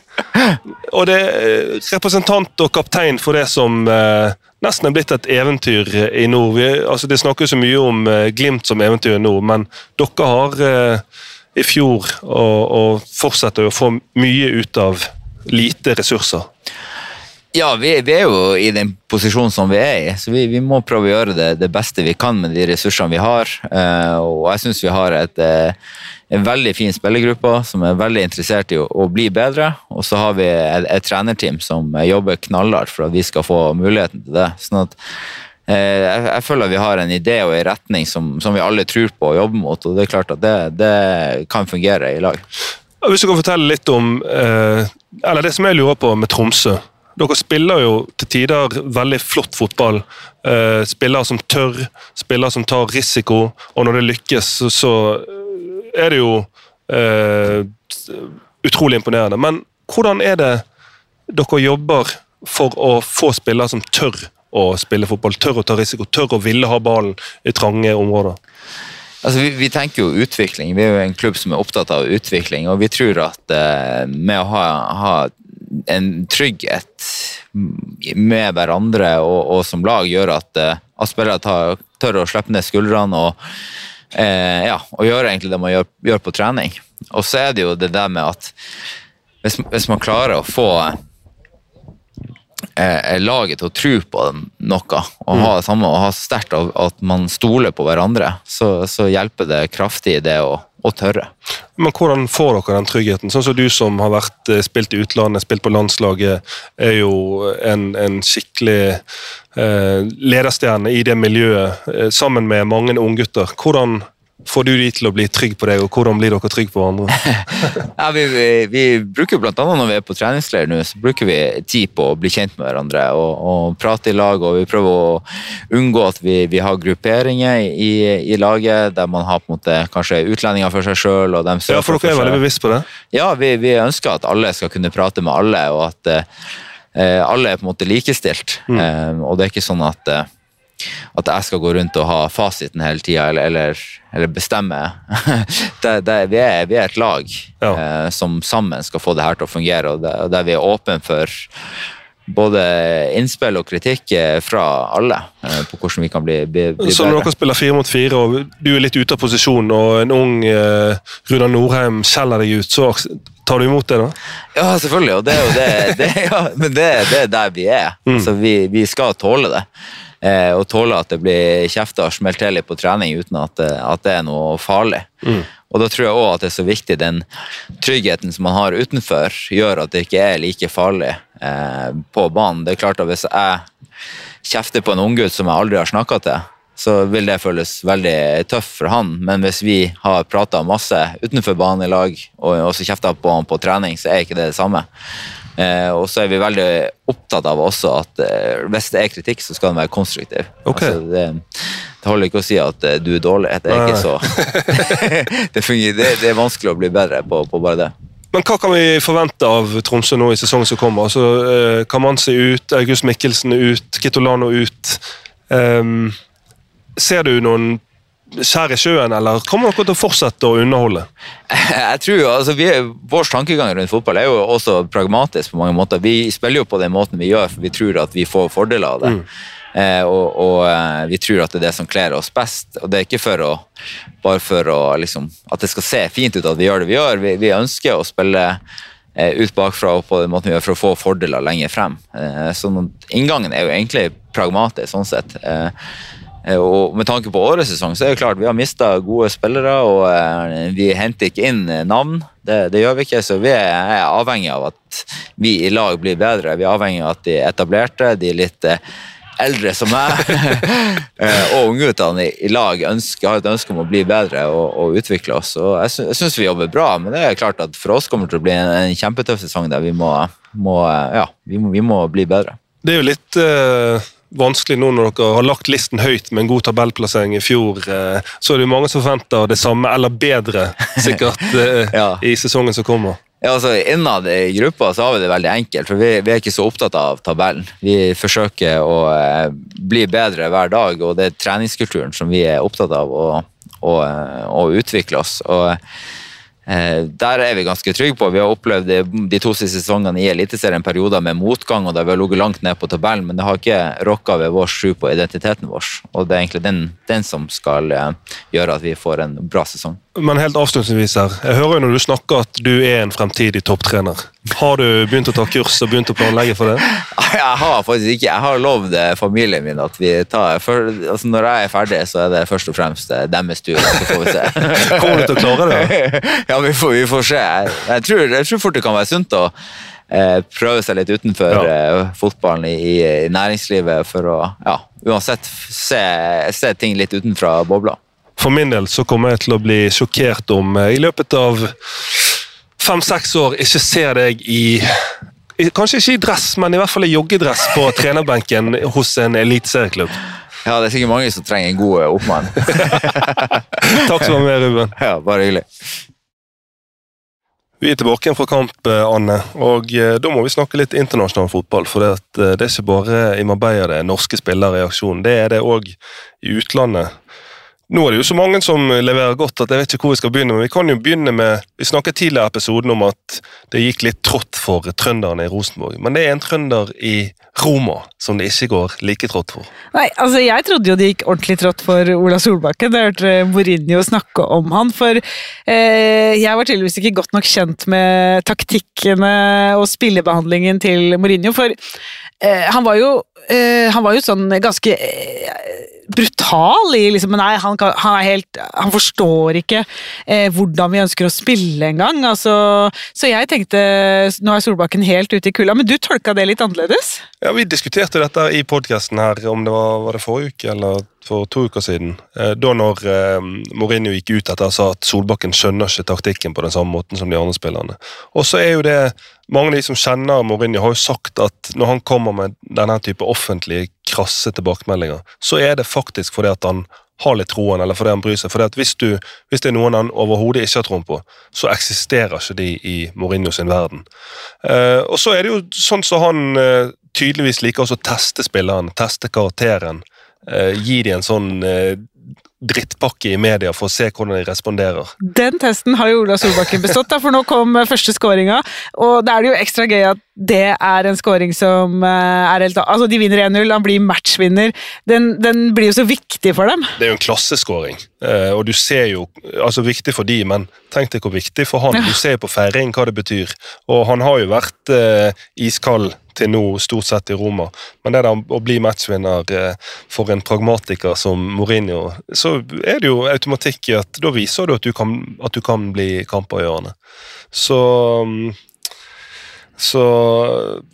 Og det er representant og kaptein for det som eh, nesten er blitt et eventyr i nord. Vi, altså det snakkes så mye om eh, Glimt som eventyr i nord, men dere har eh, i fjor og, og fortsetter å få mye ut av lite ressurser. Ja, vi, vi er jo i den posisjonen som vi er i, så vi, vi må prøve å gjøre det, det beste vi kan med de ressursene vi har. Eh, og jeg syns vi har et, eh, en veldig fin spillergruppe som er veldig interessert i å, å bli bedre. Og så har vi et, et trenerteam som jobber knallhardt for at vi skal få muligheten til det. sånn at eh, jeg, jeg føler vi har en idé og en retning som, som vi alle tror på og jobber mot, og det er klart at det, det kan fungere i lag. Hvis du kan fortelle litt om eh, eller det som jeg lurer på med Tromsø. Dere spiller jo til tider veldig flott fotball. Eh, spillere som tør, spillere som tar risiko, og når det lykkes, så, så er det jo eh, utrolig imponerende. Men hvordan er det dere jobber for å få spillere som tør å spille fotball, tør å ta risiko, tør å ville ha ballen i trange områder? Altså, vi, vi, tenker jo utvikling. Vi er jo en klubb som er opptatt av utvikling. Og vi tror at eh, med å ha, ha en trygghet med hverandre og, og som lag gjør at, eh, at spillere tar, tør å slippe ned skuldrene og, eh, ja, og gjøre egentlig det man gjør, gjør, på trening. Og så er det jo det der med at hvis, hvis man klarer å få eh, laget til å tro på noe og ha det samme og ha sterkt at man stoler på hverandre, så, så hjelper det kraftig det å, å, tørre. Men Hvordan får dere den tryggheten? Sånn som Du som har vært, eh, spilt i utlandet, spilt på landslaget, er jo en, en skikkelig eh, lederstjerne i det miljøet, eh, sammen med mange unggutter. Hvordan får du de til å bli trygge på deg, og hvordan blir dere trygge på hverandre? <laughs> ja, vi, vi, vi, bruker blant annet Når vi er på treningsleir nå, så bruker vi tid på å bli kjent med hverandre og, og prate i lag. og Vi prøver å unngå at vi, vi har grupperinger i, i, laget der man har på en måte kanskje utlendinger for seg sjøl. Ja, for dere er veldig bevisst på det? Ja, vi, vi, ønsker at alle skal kunne prate med alle, og at uh, alle er på en måte likestilt. Mm. Eh, og det er ikke sånn at eh, at jeg skal gå rundt og ha fasiten hele tida, eller, eller, eller, bestemme. <laughs> det, det, vi, er, vi, er, et lag ja. eh, som sammen skal få det her til å fungere, og, det, og der vi er åpne for både innspill og kritikk eh, fra alle eh, på hvordan vi kan bli, bli, bli Så når dere spiller fire mot fire, og du er litt ute av posisjon, og en ung eh, Runar Norheim skjeller deg ut, så tar du imot det, da? Ja, selvfølgelig. Og det er jo det, det, <laughs> ja, men det, det, er der vi er. Mm. Altså, vi, vi skal tåle det og tåle at det blir kjefta og smelt til litt på trening uten at, eh, at, det er noe farlig. Mm. Og da tror jeg òg at det er så viktig den tryggheten som man har utenfor, gjør at det ikke er like farlig eh, på banen. Det er klart at hvis jeg kjefter på en unggutt som jeg aldri har snakka til, så vil det føles veldig tøft for han. Men hvis vi har prata masse utenfor banen i lag, og også kjefta på han på trening, så er ikke det det samme. Eh, og så er vi veldig opptatt av også at eh, hvis det er kritikk, så skal den være konstruktiv. Okay. Altså, det, det, holder ikke å si at eh, du er dårlig. Det er ikke så <laughs> det, fungerer, det, det, er vanskelig å bli bedre på, på, bare det. Men hva kan vi forvente av Tromsø nå i sesongen som kommer? Altså, eh, Kamanzi ut, August Mikkelsen ut, Kitolano ut. Um, ser du noen skjær i sjøen, eller kommer dere til å fortsette å underholde? <laughs> Jeg tror altså vi, Vår tankegang rundt fotball er jo også pragmatisk på mange måter. Vi spiller jo på den måten vi gjør, for vi tror at vi får fordeler av det. Mm. Eh, og, og eh, vi tror at det er det som kler oss best. Og det er ikke for å, bare for å, liksom, at det skal se fint ut at vi gjør det vi gjør. Vi, vi ønsker å spille eh, ut bakfra og på den måten vi gjør for å få fordeler lenger frem. Eh, så inngangen er jo egentlig pragmatisk sånn sett. Eh, Eh, og Med tanke på årets sesong så er det klart vi har mista gode spillere, og eh, vi henter ikke inn eh, navn. Det, det, gjør vi ikke, så vi er avhengig av at vi i lag blir bedre. Vi er avhengig av at de etablerte, de litt eldre som meg, <laughs> og ungguttene i lag ønsker, har et ønske om å bli bedre og, og utvikle oss. Og jeg syns vi jobber bra, men det er klart at for oss kommer det til å bli en, en kjempetøff sesong der vi må, må ja, vi må, vi må, bli bedre. Det er jo litt uh vanskelig nå når dere har lagt listen høyt med en god tabellplassering i fjor. Eh, så er det jo mange som forventer det samme, eller bedre, sikkert, <laughs> eh, ja. i sesongen som kommer. Ja, altså Innad i gruppa så har vi det veldig enkelt, for vi, vi, er ikke så opptatt av tabellen. Vi forsøker å eh, bli bedre hver dag, og det er treningskulturen som vi er opptatt av å, å, å utvikle oss. Og Eh, Der er vi ganske trygge på. Vi har opplevd de, to siste sesongene i Eliteserien perioder med motgang, og der vi har ligget langt ned på tabellen, men det har ikke rokka ved vår tro på identiteten vår. Og det er egentlig den, den som skal eh, gjøre at vi får en bra sesong. Men helt avslutningsvis her, jeg hører jo når du snakker at du er en fremtidig topptrener. Har du begynt å ta kurs og begynt å planlegge for det? <laughs> Jeg har faktisk ikke, jeg har lovd eh, familien min at vi tar for, altså Når jeg er ferdig, så er det først og fremst eh, deres tur. Så får vi se. <laughs> Kommer du til å klare det? <laughs> ja, vi får, vi får se. Jeg, tror, jeg tror fort det kan være sunt å eh, prøve seg litt utenfor Ja. eh, fotballen i, i, i næringslivet for å ja, uansett se, se ting litt utenfra bobla. For min del så kommer jeg til å bli sjokkert om jeg i løpet av fem-seks år ikke ser deg i Kanskje ikke i dress, men i hvert fall i joggedress på <laughs> trenerbenken hos en eliteserieklubb. Ja, det er sikkert mange som trenger en god eh, oppmann. <laughs> Takk skal du ha med, Ruben. <laughs> ja, bare hyggelig. Vi er tilbake igjen fra kamp, eh, Anne. og eh, Da må vi snakke litt internasjonal fotball. For eh, det er ikke bare i Marbella det er norske spillere i aksjon. Det er det òg i utlandet. Nå er det jo så mange som leverer godt at jeg vet ikke hvor vi skal begynne. Men vi kan jo begynne med Vi snakket tidligere i episoden om at det gikk litt trått for trønderne i Rosenborg. Men det er en trønder i Roma som det ikke går like trått for. Nei, altså Jeg trodde jo det gikk ordentlig trått for Ola Solbakken. Da jeg hørte Mourinho snakke om han. For eh, jeg var tydeligvis ikke godt nok kjent med taktikkene og spillebehandlingen til Mourinho. For eh, han var jo eh, han var jo sånn ganske eh, brutal i liksom Nei, han, kan, han er helt Han forstår ikke eh, hvordan vi ønsker å spille engang. Altså, så jeg tenkte Nå er Solbakken helt ute i kulda, men du tolka det litt annerledes? Ja, Vi diskuterte dette i podkasten her, om det var, var det forrige uke eller for to uker siden. Eh, da når eh, Mourinho gikk ut etter og sa at Solbakken skjønner ikke taktikken på den samme måten som de andre spillerne. Og så er jo det Mange av de som kjenner Mourinho, har jo sagt at når han kommer med denne type offentlige, krasse tilbakemeldinger, så er det faktisk fordi at han har litt troen, eller fordi han bryr seg. Fordi at hvis, du, hvis det er noen han overhodet ikke har troen på, så eksisterer ikke de i Mourinho sin verden. Eh, og så er det jo sånn som han eh, tydeligvis liker også å teste spilleren, teste karakteren. Eh, gi de en sånn eh, drittpakke i media for å se hvordan de responderer. Den testen har jo Ola Solbakken bestått, da, for nå kom første skåringa. Og da er det jo ekstra gøy at det er en skåring som eh, er helt Altså, de vinner 1-0, han blir matchvinner. Den, den blir jo så viktig for dem. Det er jo en klasseskåring, eh, og du ser jo altså Viktig for de, men tenk deg hvor viktig for han. Du ser på feiring hva det betyr. Og han har jo vært eh, iskald til nå, stort sett i Roma. Men det der å bli matchvinner eh, for en pragmatiker som Mourinho, så er det jo automatikk i at da viser du at du kan, at du kan bli kampergjørende. Så mm, Så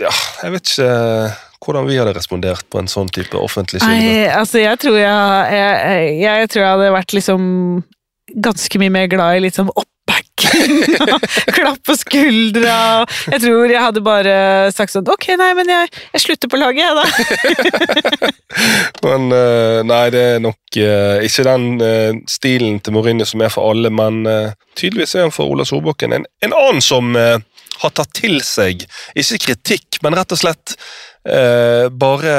ja, jeg vet ikke hvordan vi hadde respondert på en sånn type offentlig kilde. Altså, jeg tror jeg, jeg, jeg tror jeg hadde vært liksom ganske mye mer glad i litt sånn oppbacking <laughs> og klapp på skuldra. Jeg tror jeg hadde bare sagt sånn Ok, nei, men jeg, jeg slutter på laget, jeg, da. <laughs> Men eh, nei, det er nok eh, ikke den eh, stilen til Mourinho som er for alle, men tydeligvis er han for Ola Solbakken. En, en annen som har tatt til seg, ikke kritikk, men rett og slett bare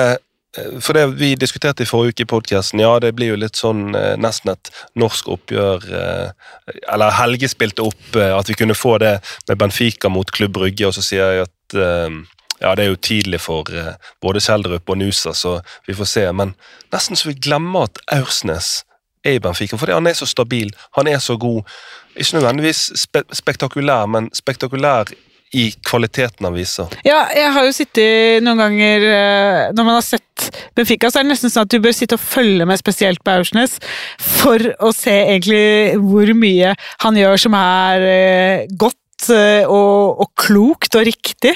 for det vi diskuterte i forrige uke i podkasten, ja, det blir jo litt sånn eh, nesten et norsk oppgjør eh, Eller Helge spilte opp eh, at vi kunne få det med Benfica mot Klubb Brygge, og så sier jeg at eh, ja, det er jo tidlig for eh, både Kjeldrup og Nusa, så vi får se. Men nesten så vi glemmer at Aursnes er i Benfica, fordi han er så stabil, han er så god. Ikke nødvendigvis spe spektakulær, men spektakulær i kvaliteten av visa. Ja, jeg har jo sittet noen ganger eh, Når man har sett Benfica, så er det nesten sånn at du bør sitte og følge med spesielt på Aursnes for å se egentlig hvor mye han gjør som er eh, godt og, og klokt og riktig.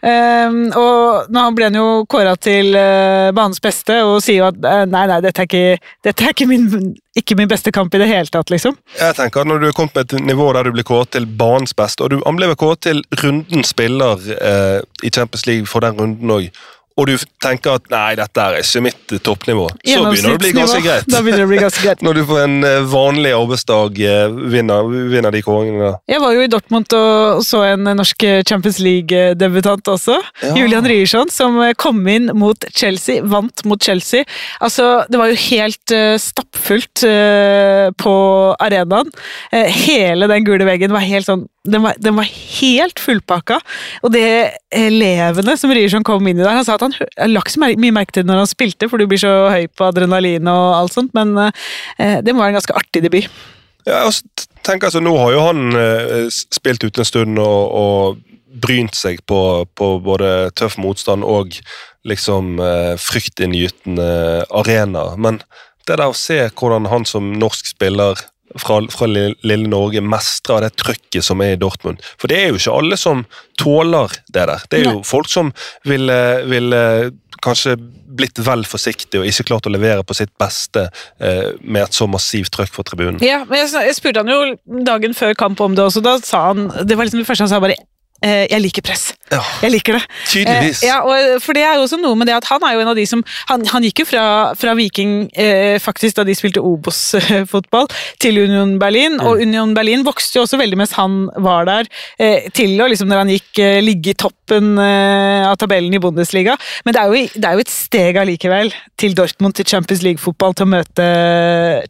Um, og nå ble han jo kåra til eh, banens beste og sier jo at eh, nei, nei, dette er ikke, dette er ikke, min, ikke min beste kamp i det hele tatt, liksom. Jeg tenker at Når du er kommet på et nivå der du blir kåret til banens beste, og du, han kåret til rundens spiller eh, i Champions League for den runden òg, og du tenker at nei, dette er ikke mitt eh, toppnivå, så begynner det å bli ganske greit. Da begynner det å bli ganske greit. <laughs> Når du på en eh, vanlig arbeidsdag eh, vinner, vinner de kåringene. Jeg var jo i Dortmund og så en norsk Champions League-debutant også. Ja. Julian Ryerson, som kom inn mot Chelsea, vant mot Chelsea. Altså, det var jo helt uh, stappfullt uh, på arenaen. Uh, hele den gule veggen var helt sånn den var, den var helt fullpakka. Og det elevene som Ryerson kom inn i der, han sa at han, la ikke så mye merke til når han spilte, for du blir så høy på adrenalin og alt sånt, men eh, det være en ganske artig debut. Ja, altså, tenk altså, Nå har jo han eh, spilt ute en stund og, og brynt seg på, på, både tøff motstand og liksom eh, fryktinngytende arena. Men det der å se hvordan han som norsk spiller fra, fra lille Norge mestre av det trykket som er i Dortmund. For det er jo ikke alle som tåler det der. Det er jo Nei. folk som ville, ville kanskje blitt vel forsiktige og ikke klart å levere på sitt beste eh, med et så massivt trykk fra tribunen. Ja, men jeg, jeg spurte han jo dagen før kamp om det også, da sa han Det var liksom det første han sa, bare eh, 'Jeg liker press'. Ja, Jeg liker det. tydeligvis. Eh, ja, og, for det er jo også noe med det at han er jo en av de som Han, han gikk jo fra, fra Viking, eh, faktisk da de spilte Obos-fotball, til Union Berlin. Mm. Og Union Berlin vokste jo også veldig mens han var der, eh, til å liksom når han gikk eh, ligge i toppen eh, av tabellen i Bundesliga. Men det er, jo, det er jo et steg allikevel til Dortmund, til Champions League-fotball, til å møte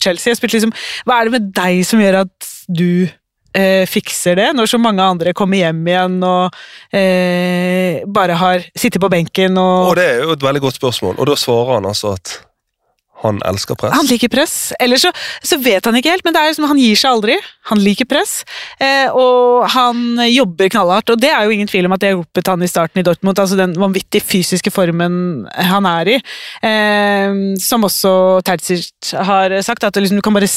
Chelsea. Jeg spurte liksom, Hva er det med deg som gjør at du eh, fikser det, når så mange andre kommer hjem igjen og eh, bare har sittet på benken og Og det er jo et veldig godt spørsmål, og da svarer han altså at han elsker press. Han liker press. Eller så, så vet han ikke helt, men det er liksom, han gir seg aldri. Han liker press, eh, og han jobber knallhardt. Og det er jo ingen tvil om at det hjulpet han i starten i Dortmund. altså Den vanvittig fysiske formen han er i. Eh, som også Terzic har sagt, at liksom, du kan bare,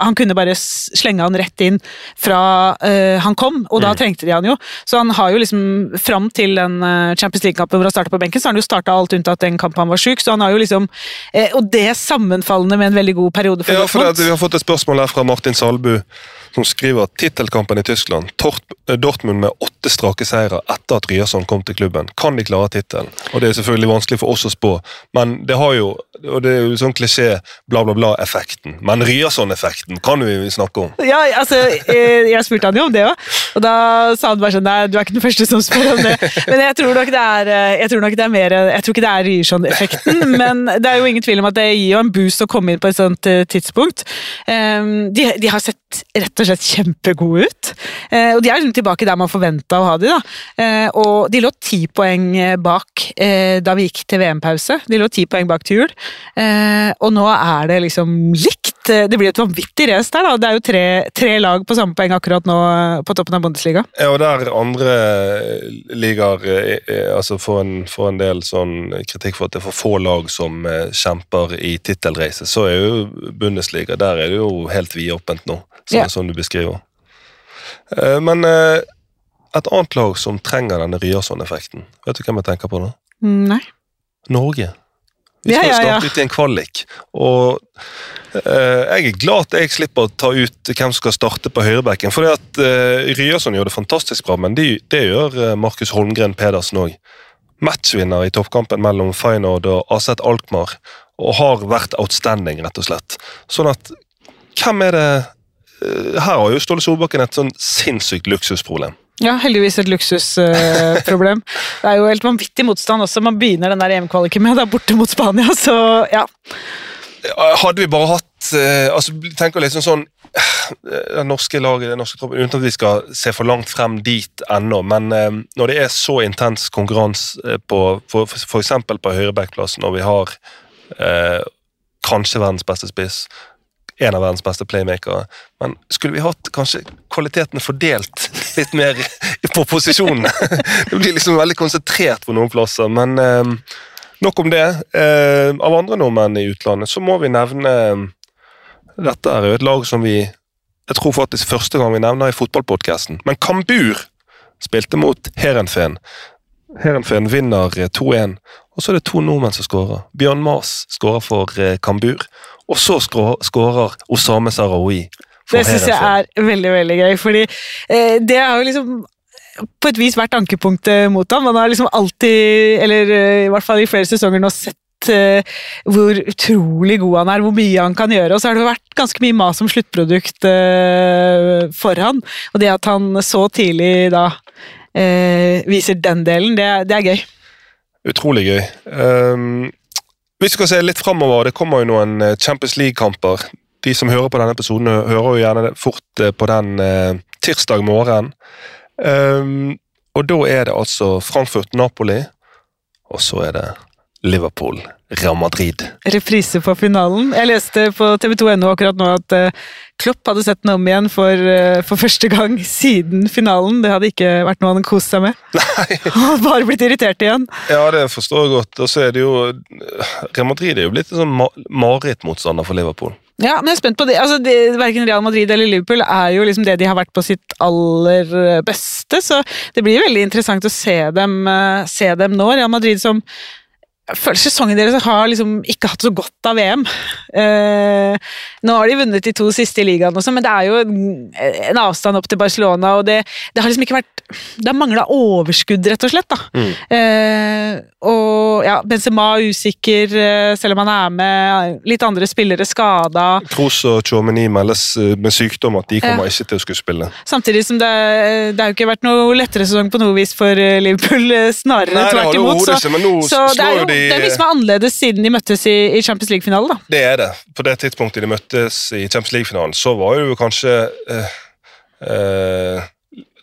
han kunne bare slenge han rett inn fra eh, han kom, og da trengte de han jo. Så han har jo liksom, fram til den eh, Champions League-kampen hvor han starta på benken, så har han jo starta alt unntatt den kampen han var sjuk, så han har jo liksom eh, Og det sammenfallende med en veldig god periode for Ja, for det, Vi har fått et spørsmål her fra Martin Salbu, som skriver tittelkampen i Tyskland. Eh, Dortmund med åtte strake seire etter at Ryerson kom til klubben. Kan de klare tittelen? Og Det er selvfølgelig vanskelig for oss å spå, men det har jo og det er jo sånn klisjé bla, bla, bla-effekten. Men Ryerson-effekten kan vi snakke om. Ja, altså, eh, jeg spurte han jo om det òg, og da sa han bare sånn Nei, du er ikke den første som spør om det. Men jeg tror nok det er, eh, jeg tror nok det er mer Jeg tror ikke det er Ryerson-effekten, men det er jo ingen tvil om at det gir jo en boost å komme inn på et sånt tidspunkt. Um, de, de har sett rett og slett kjempegode ut, eh, og de er liksom tilbake der man forventa å ha de da. Eh, og de lå ti poeng bak eh, da vi gikk til VM-pause. De lå ti poeng bak til jul, og nå er det liksom likt. Eh, Det blir et vanvittig race der, da. Det er jo tre, tre lag på samme poeng akkurat nå eh, på toppen av Bundesliga. Ja, og der andre ligaer eh, eh, altså får en, får en del sånn kritikk for at det er for få lag som kjemper i tittelracet, så er jo Bundesliga der er det jo helt vidåpent nå, som, Ja. som du beskriver. Men et annet lag som trenger denne Ryerson-effekten, vet du hvem jeg tenker på nå? Mm, Nei. Norge. Vi skal ja, ja. starte ut i en kvalik, og eh, jeg er glad at jeg slipper å ta ut hvem som skal starte på høyrebekken. For at uh, Ryerson gjør det fantastisk bra, men de, det gjør eh, Markus Holmgren Pedersen òg. Matchvinner i toppkampen mellom Feyenoord og Aset Alkmaar, og har vært outstanding, rett og slett. Sånn at hvem er det eh, Her har jo Ståle Solbakken et sånn sinnssykt luksusproblem. Ja, heldigvis et luksusproblem. <laughs> det er jo helt vanvittig motstand også. Man begynner den der EM-kvaliken med, det er borte mot Spania, så ja. Hadde vi bare hatt uh, altså tenker liksom sånn eh, Det norske laget, det norske troppen, uten at vi skal se for langt frem dit ennå, men eh, når det er så intens konkurranse på eksempel på høyrebackplassen, når vi har eh, kanskje verdens beste spiss, en av verdens beste playmakere, men skulle vi hatt kanskje kvaliteten fordelt litt mer på posisjonene? <laughs> det blir liksom veldig konsentrert på noen plasser, men eh, Nok om det. Eh, av andre nordmenn i utlandet så må vi nevne Dette er jo et lag som vi Jeg tror faktisk første gang vi nevner i fotballpodkasten. Men Kambur spilte mot Heerenveen. Heerenveen vinner eh, 2-1, og så er det to nordmenn som skårer. Bjørn Maas skårer for eh, Kambur, og så skårer Osame Sarawi Det syns jeg er veldig, veldig gøy, fordi eh, det har jo liksom på et vis vært ankepunktet mot ham. Man har liksom alltid, eller eh, i hvert fall i flere sesonger nå, sett eh, hvor utrolig god han er, hvor mye han kan gjøre. Og så har det vært ganske mye mas om sluttprodukt eh, for han. Og det at han så tidlig da eh, viser den delen, det, det er gøy. Utrolig gøy. Um, vi skal se litt framover. Det kommer jo noen eh, Champions League-kamper. De som hører på denne episoden, hører jo gjerne fort eh, på den eh, tirsdag morgen. Um, og da er det altså Frankfurt-Napoli, og så er det Liverpool-Real Madrid. Reprise på finalen. Jeg leste på tv2.no akkurat nå at eh, Klopp hadde sett den om igjen for, eh, for første gang siden finalen. Det hadde ikke vært noe han hadde kost seg med. <laughs> Nei, <laughs> Han hadde bare blitt irritert igjen. ja, det forstår jeg godt. Og så er det jo Real Madrid er jo blitt en sånn ma marerittmotstander for Liverpool. Ja, men jeg er spent på det. Altså, det Verken Real Madrid eller Liverpool er jo liksom det de har vært på sitt aller eh, beste, så det blir veldig interessant å se dem, eh, se dem nå. Real Madrid som jeg føler sesongen deres har liksom ikke hatt så godt av VM. Eh, nå har de vunnet de to siste i ligaen, også, men det er jo en, en avstand opp til Barcelona. og Det, det har liksom ikke vært Det har mangla overskudd, rett og slett. da. Eh, og ja, Benzema er usikker, eh, selv om han er med. Litt andre spillere skada. Kroos og Chomini meldes eh, med sykdom at de kommer Ja. ikke til å skulle spille. Samtidig som det, det har jo ikke vært noe lettere sesong på noe vis for eh, Liverpool, eh, snarere tvert imot. Så, så det er jo jo de- det er mye som er annerledes siden de møttes i, i Champions League-finalen. da. Det er det. På det tidspunktet de møttes i Champions League-finalen, så var jo kanskje eh, eh,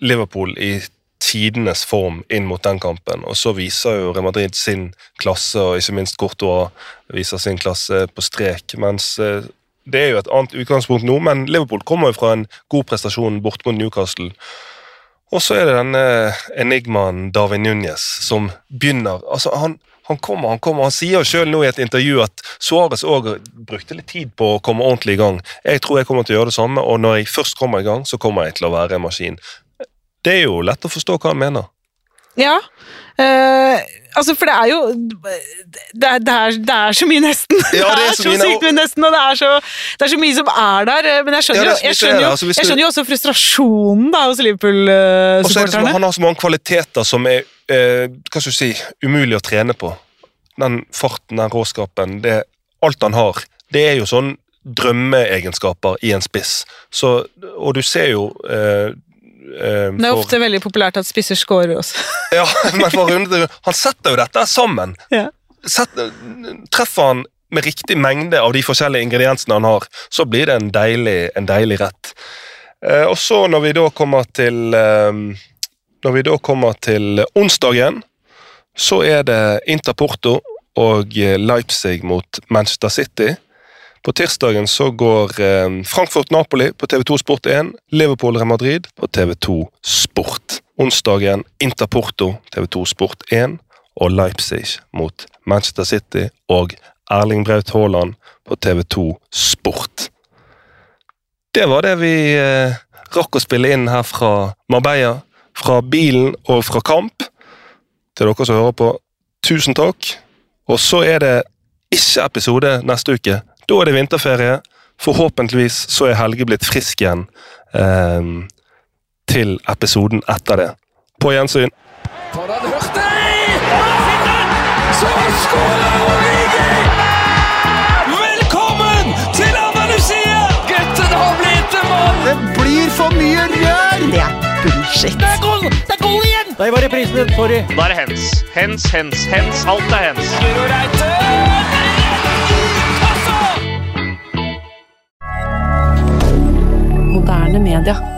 Liverpool i tidenes form inn mot den kampen. Og så viser jo Real Madrid sin klasse, og ikke minst Courtois viser sin klasse på strek. Mens eh, det er jo et annet utgangspunkt nå, men Liverpool kommer jo fra en god prestasjon bort mot Newcastle. Og så er det denne enigmaen Darwin Núñez som begynner altså han, han kommer, han kommer, han sier selv nå i et intervju at Suárez òg brukte litt tid på å komme ordentlig i gang. Jeg tror jeg kommer til å gjøre det samme, og når jeg først kommer i gang, så kommer jeg til å være en maskin. Det er jo lett å forstå hva han mener. Ja. Uh, altså, for det er jo Det er, det er, det er så mye nesten. Ja, det er <laughs> det er så så sykt mye nesten, og det er, så, det er så mye som er der. eh, Men jeg skjønner, Ja, jeg er skjønner, jo, altså, jeg skjønner jo også frustrasjonen da, hos så er Liverpool-supporterne. Han har så mange kvaliteter som er uh, hva skal du si, umulig å trene på. Den farten, den råskapen, det, alt han har, det er jo sånn drømmeegenskaper i en spiss. Så, og du ser jo eh, eh, Det er for- ofte veldig populært at spisser scorer også. <laughs> Ja, men for runde Han setter jo dette sammen. Ja. Setter, treffer han med riktig mengde av de forskjellige ingrediensene han har, så blir det en deilig, en deilig rett. Uh, og så når vi da kommer til uh, Når vi da kommer til onsdagen, så er det Interporto og Leipzig mot Manchester City. På tirsdagen så går eh, Frankfurt-Napoli på TV2 Sport 1, Liverpool-Real Madrid på TV2 Sport. Onsdagen Interporto TV2 Sport 1, og Leipzig mot Manchester City og Erling Braut Haaland på TV2 Sport. Det var det vi eh, rakk å spille inn her fra Marbella, fra bilen og fra kamp. Til dere som hører på, tusen takk. Og så er det ikke episode neste uke. Da er det vinterferie. Forhåpentligvis så er Helge blitt frisk igjen eh, til episoden etter det. På gjensyn. For han hørte Så skårer Origi! Velkommen til Andalusia! Gutten har blitt en mann! Det blir for mye rør! Det er bullshit. Det er goal! Det er goal igjen! Nei, var reprisen din. Sorry. Da er det hens. Hens, hens, hens. Alt er hens. Guro Reite! Moderne media.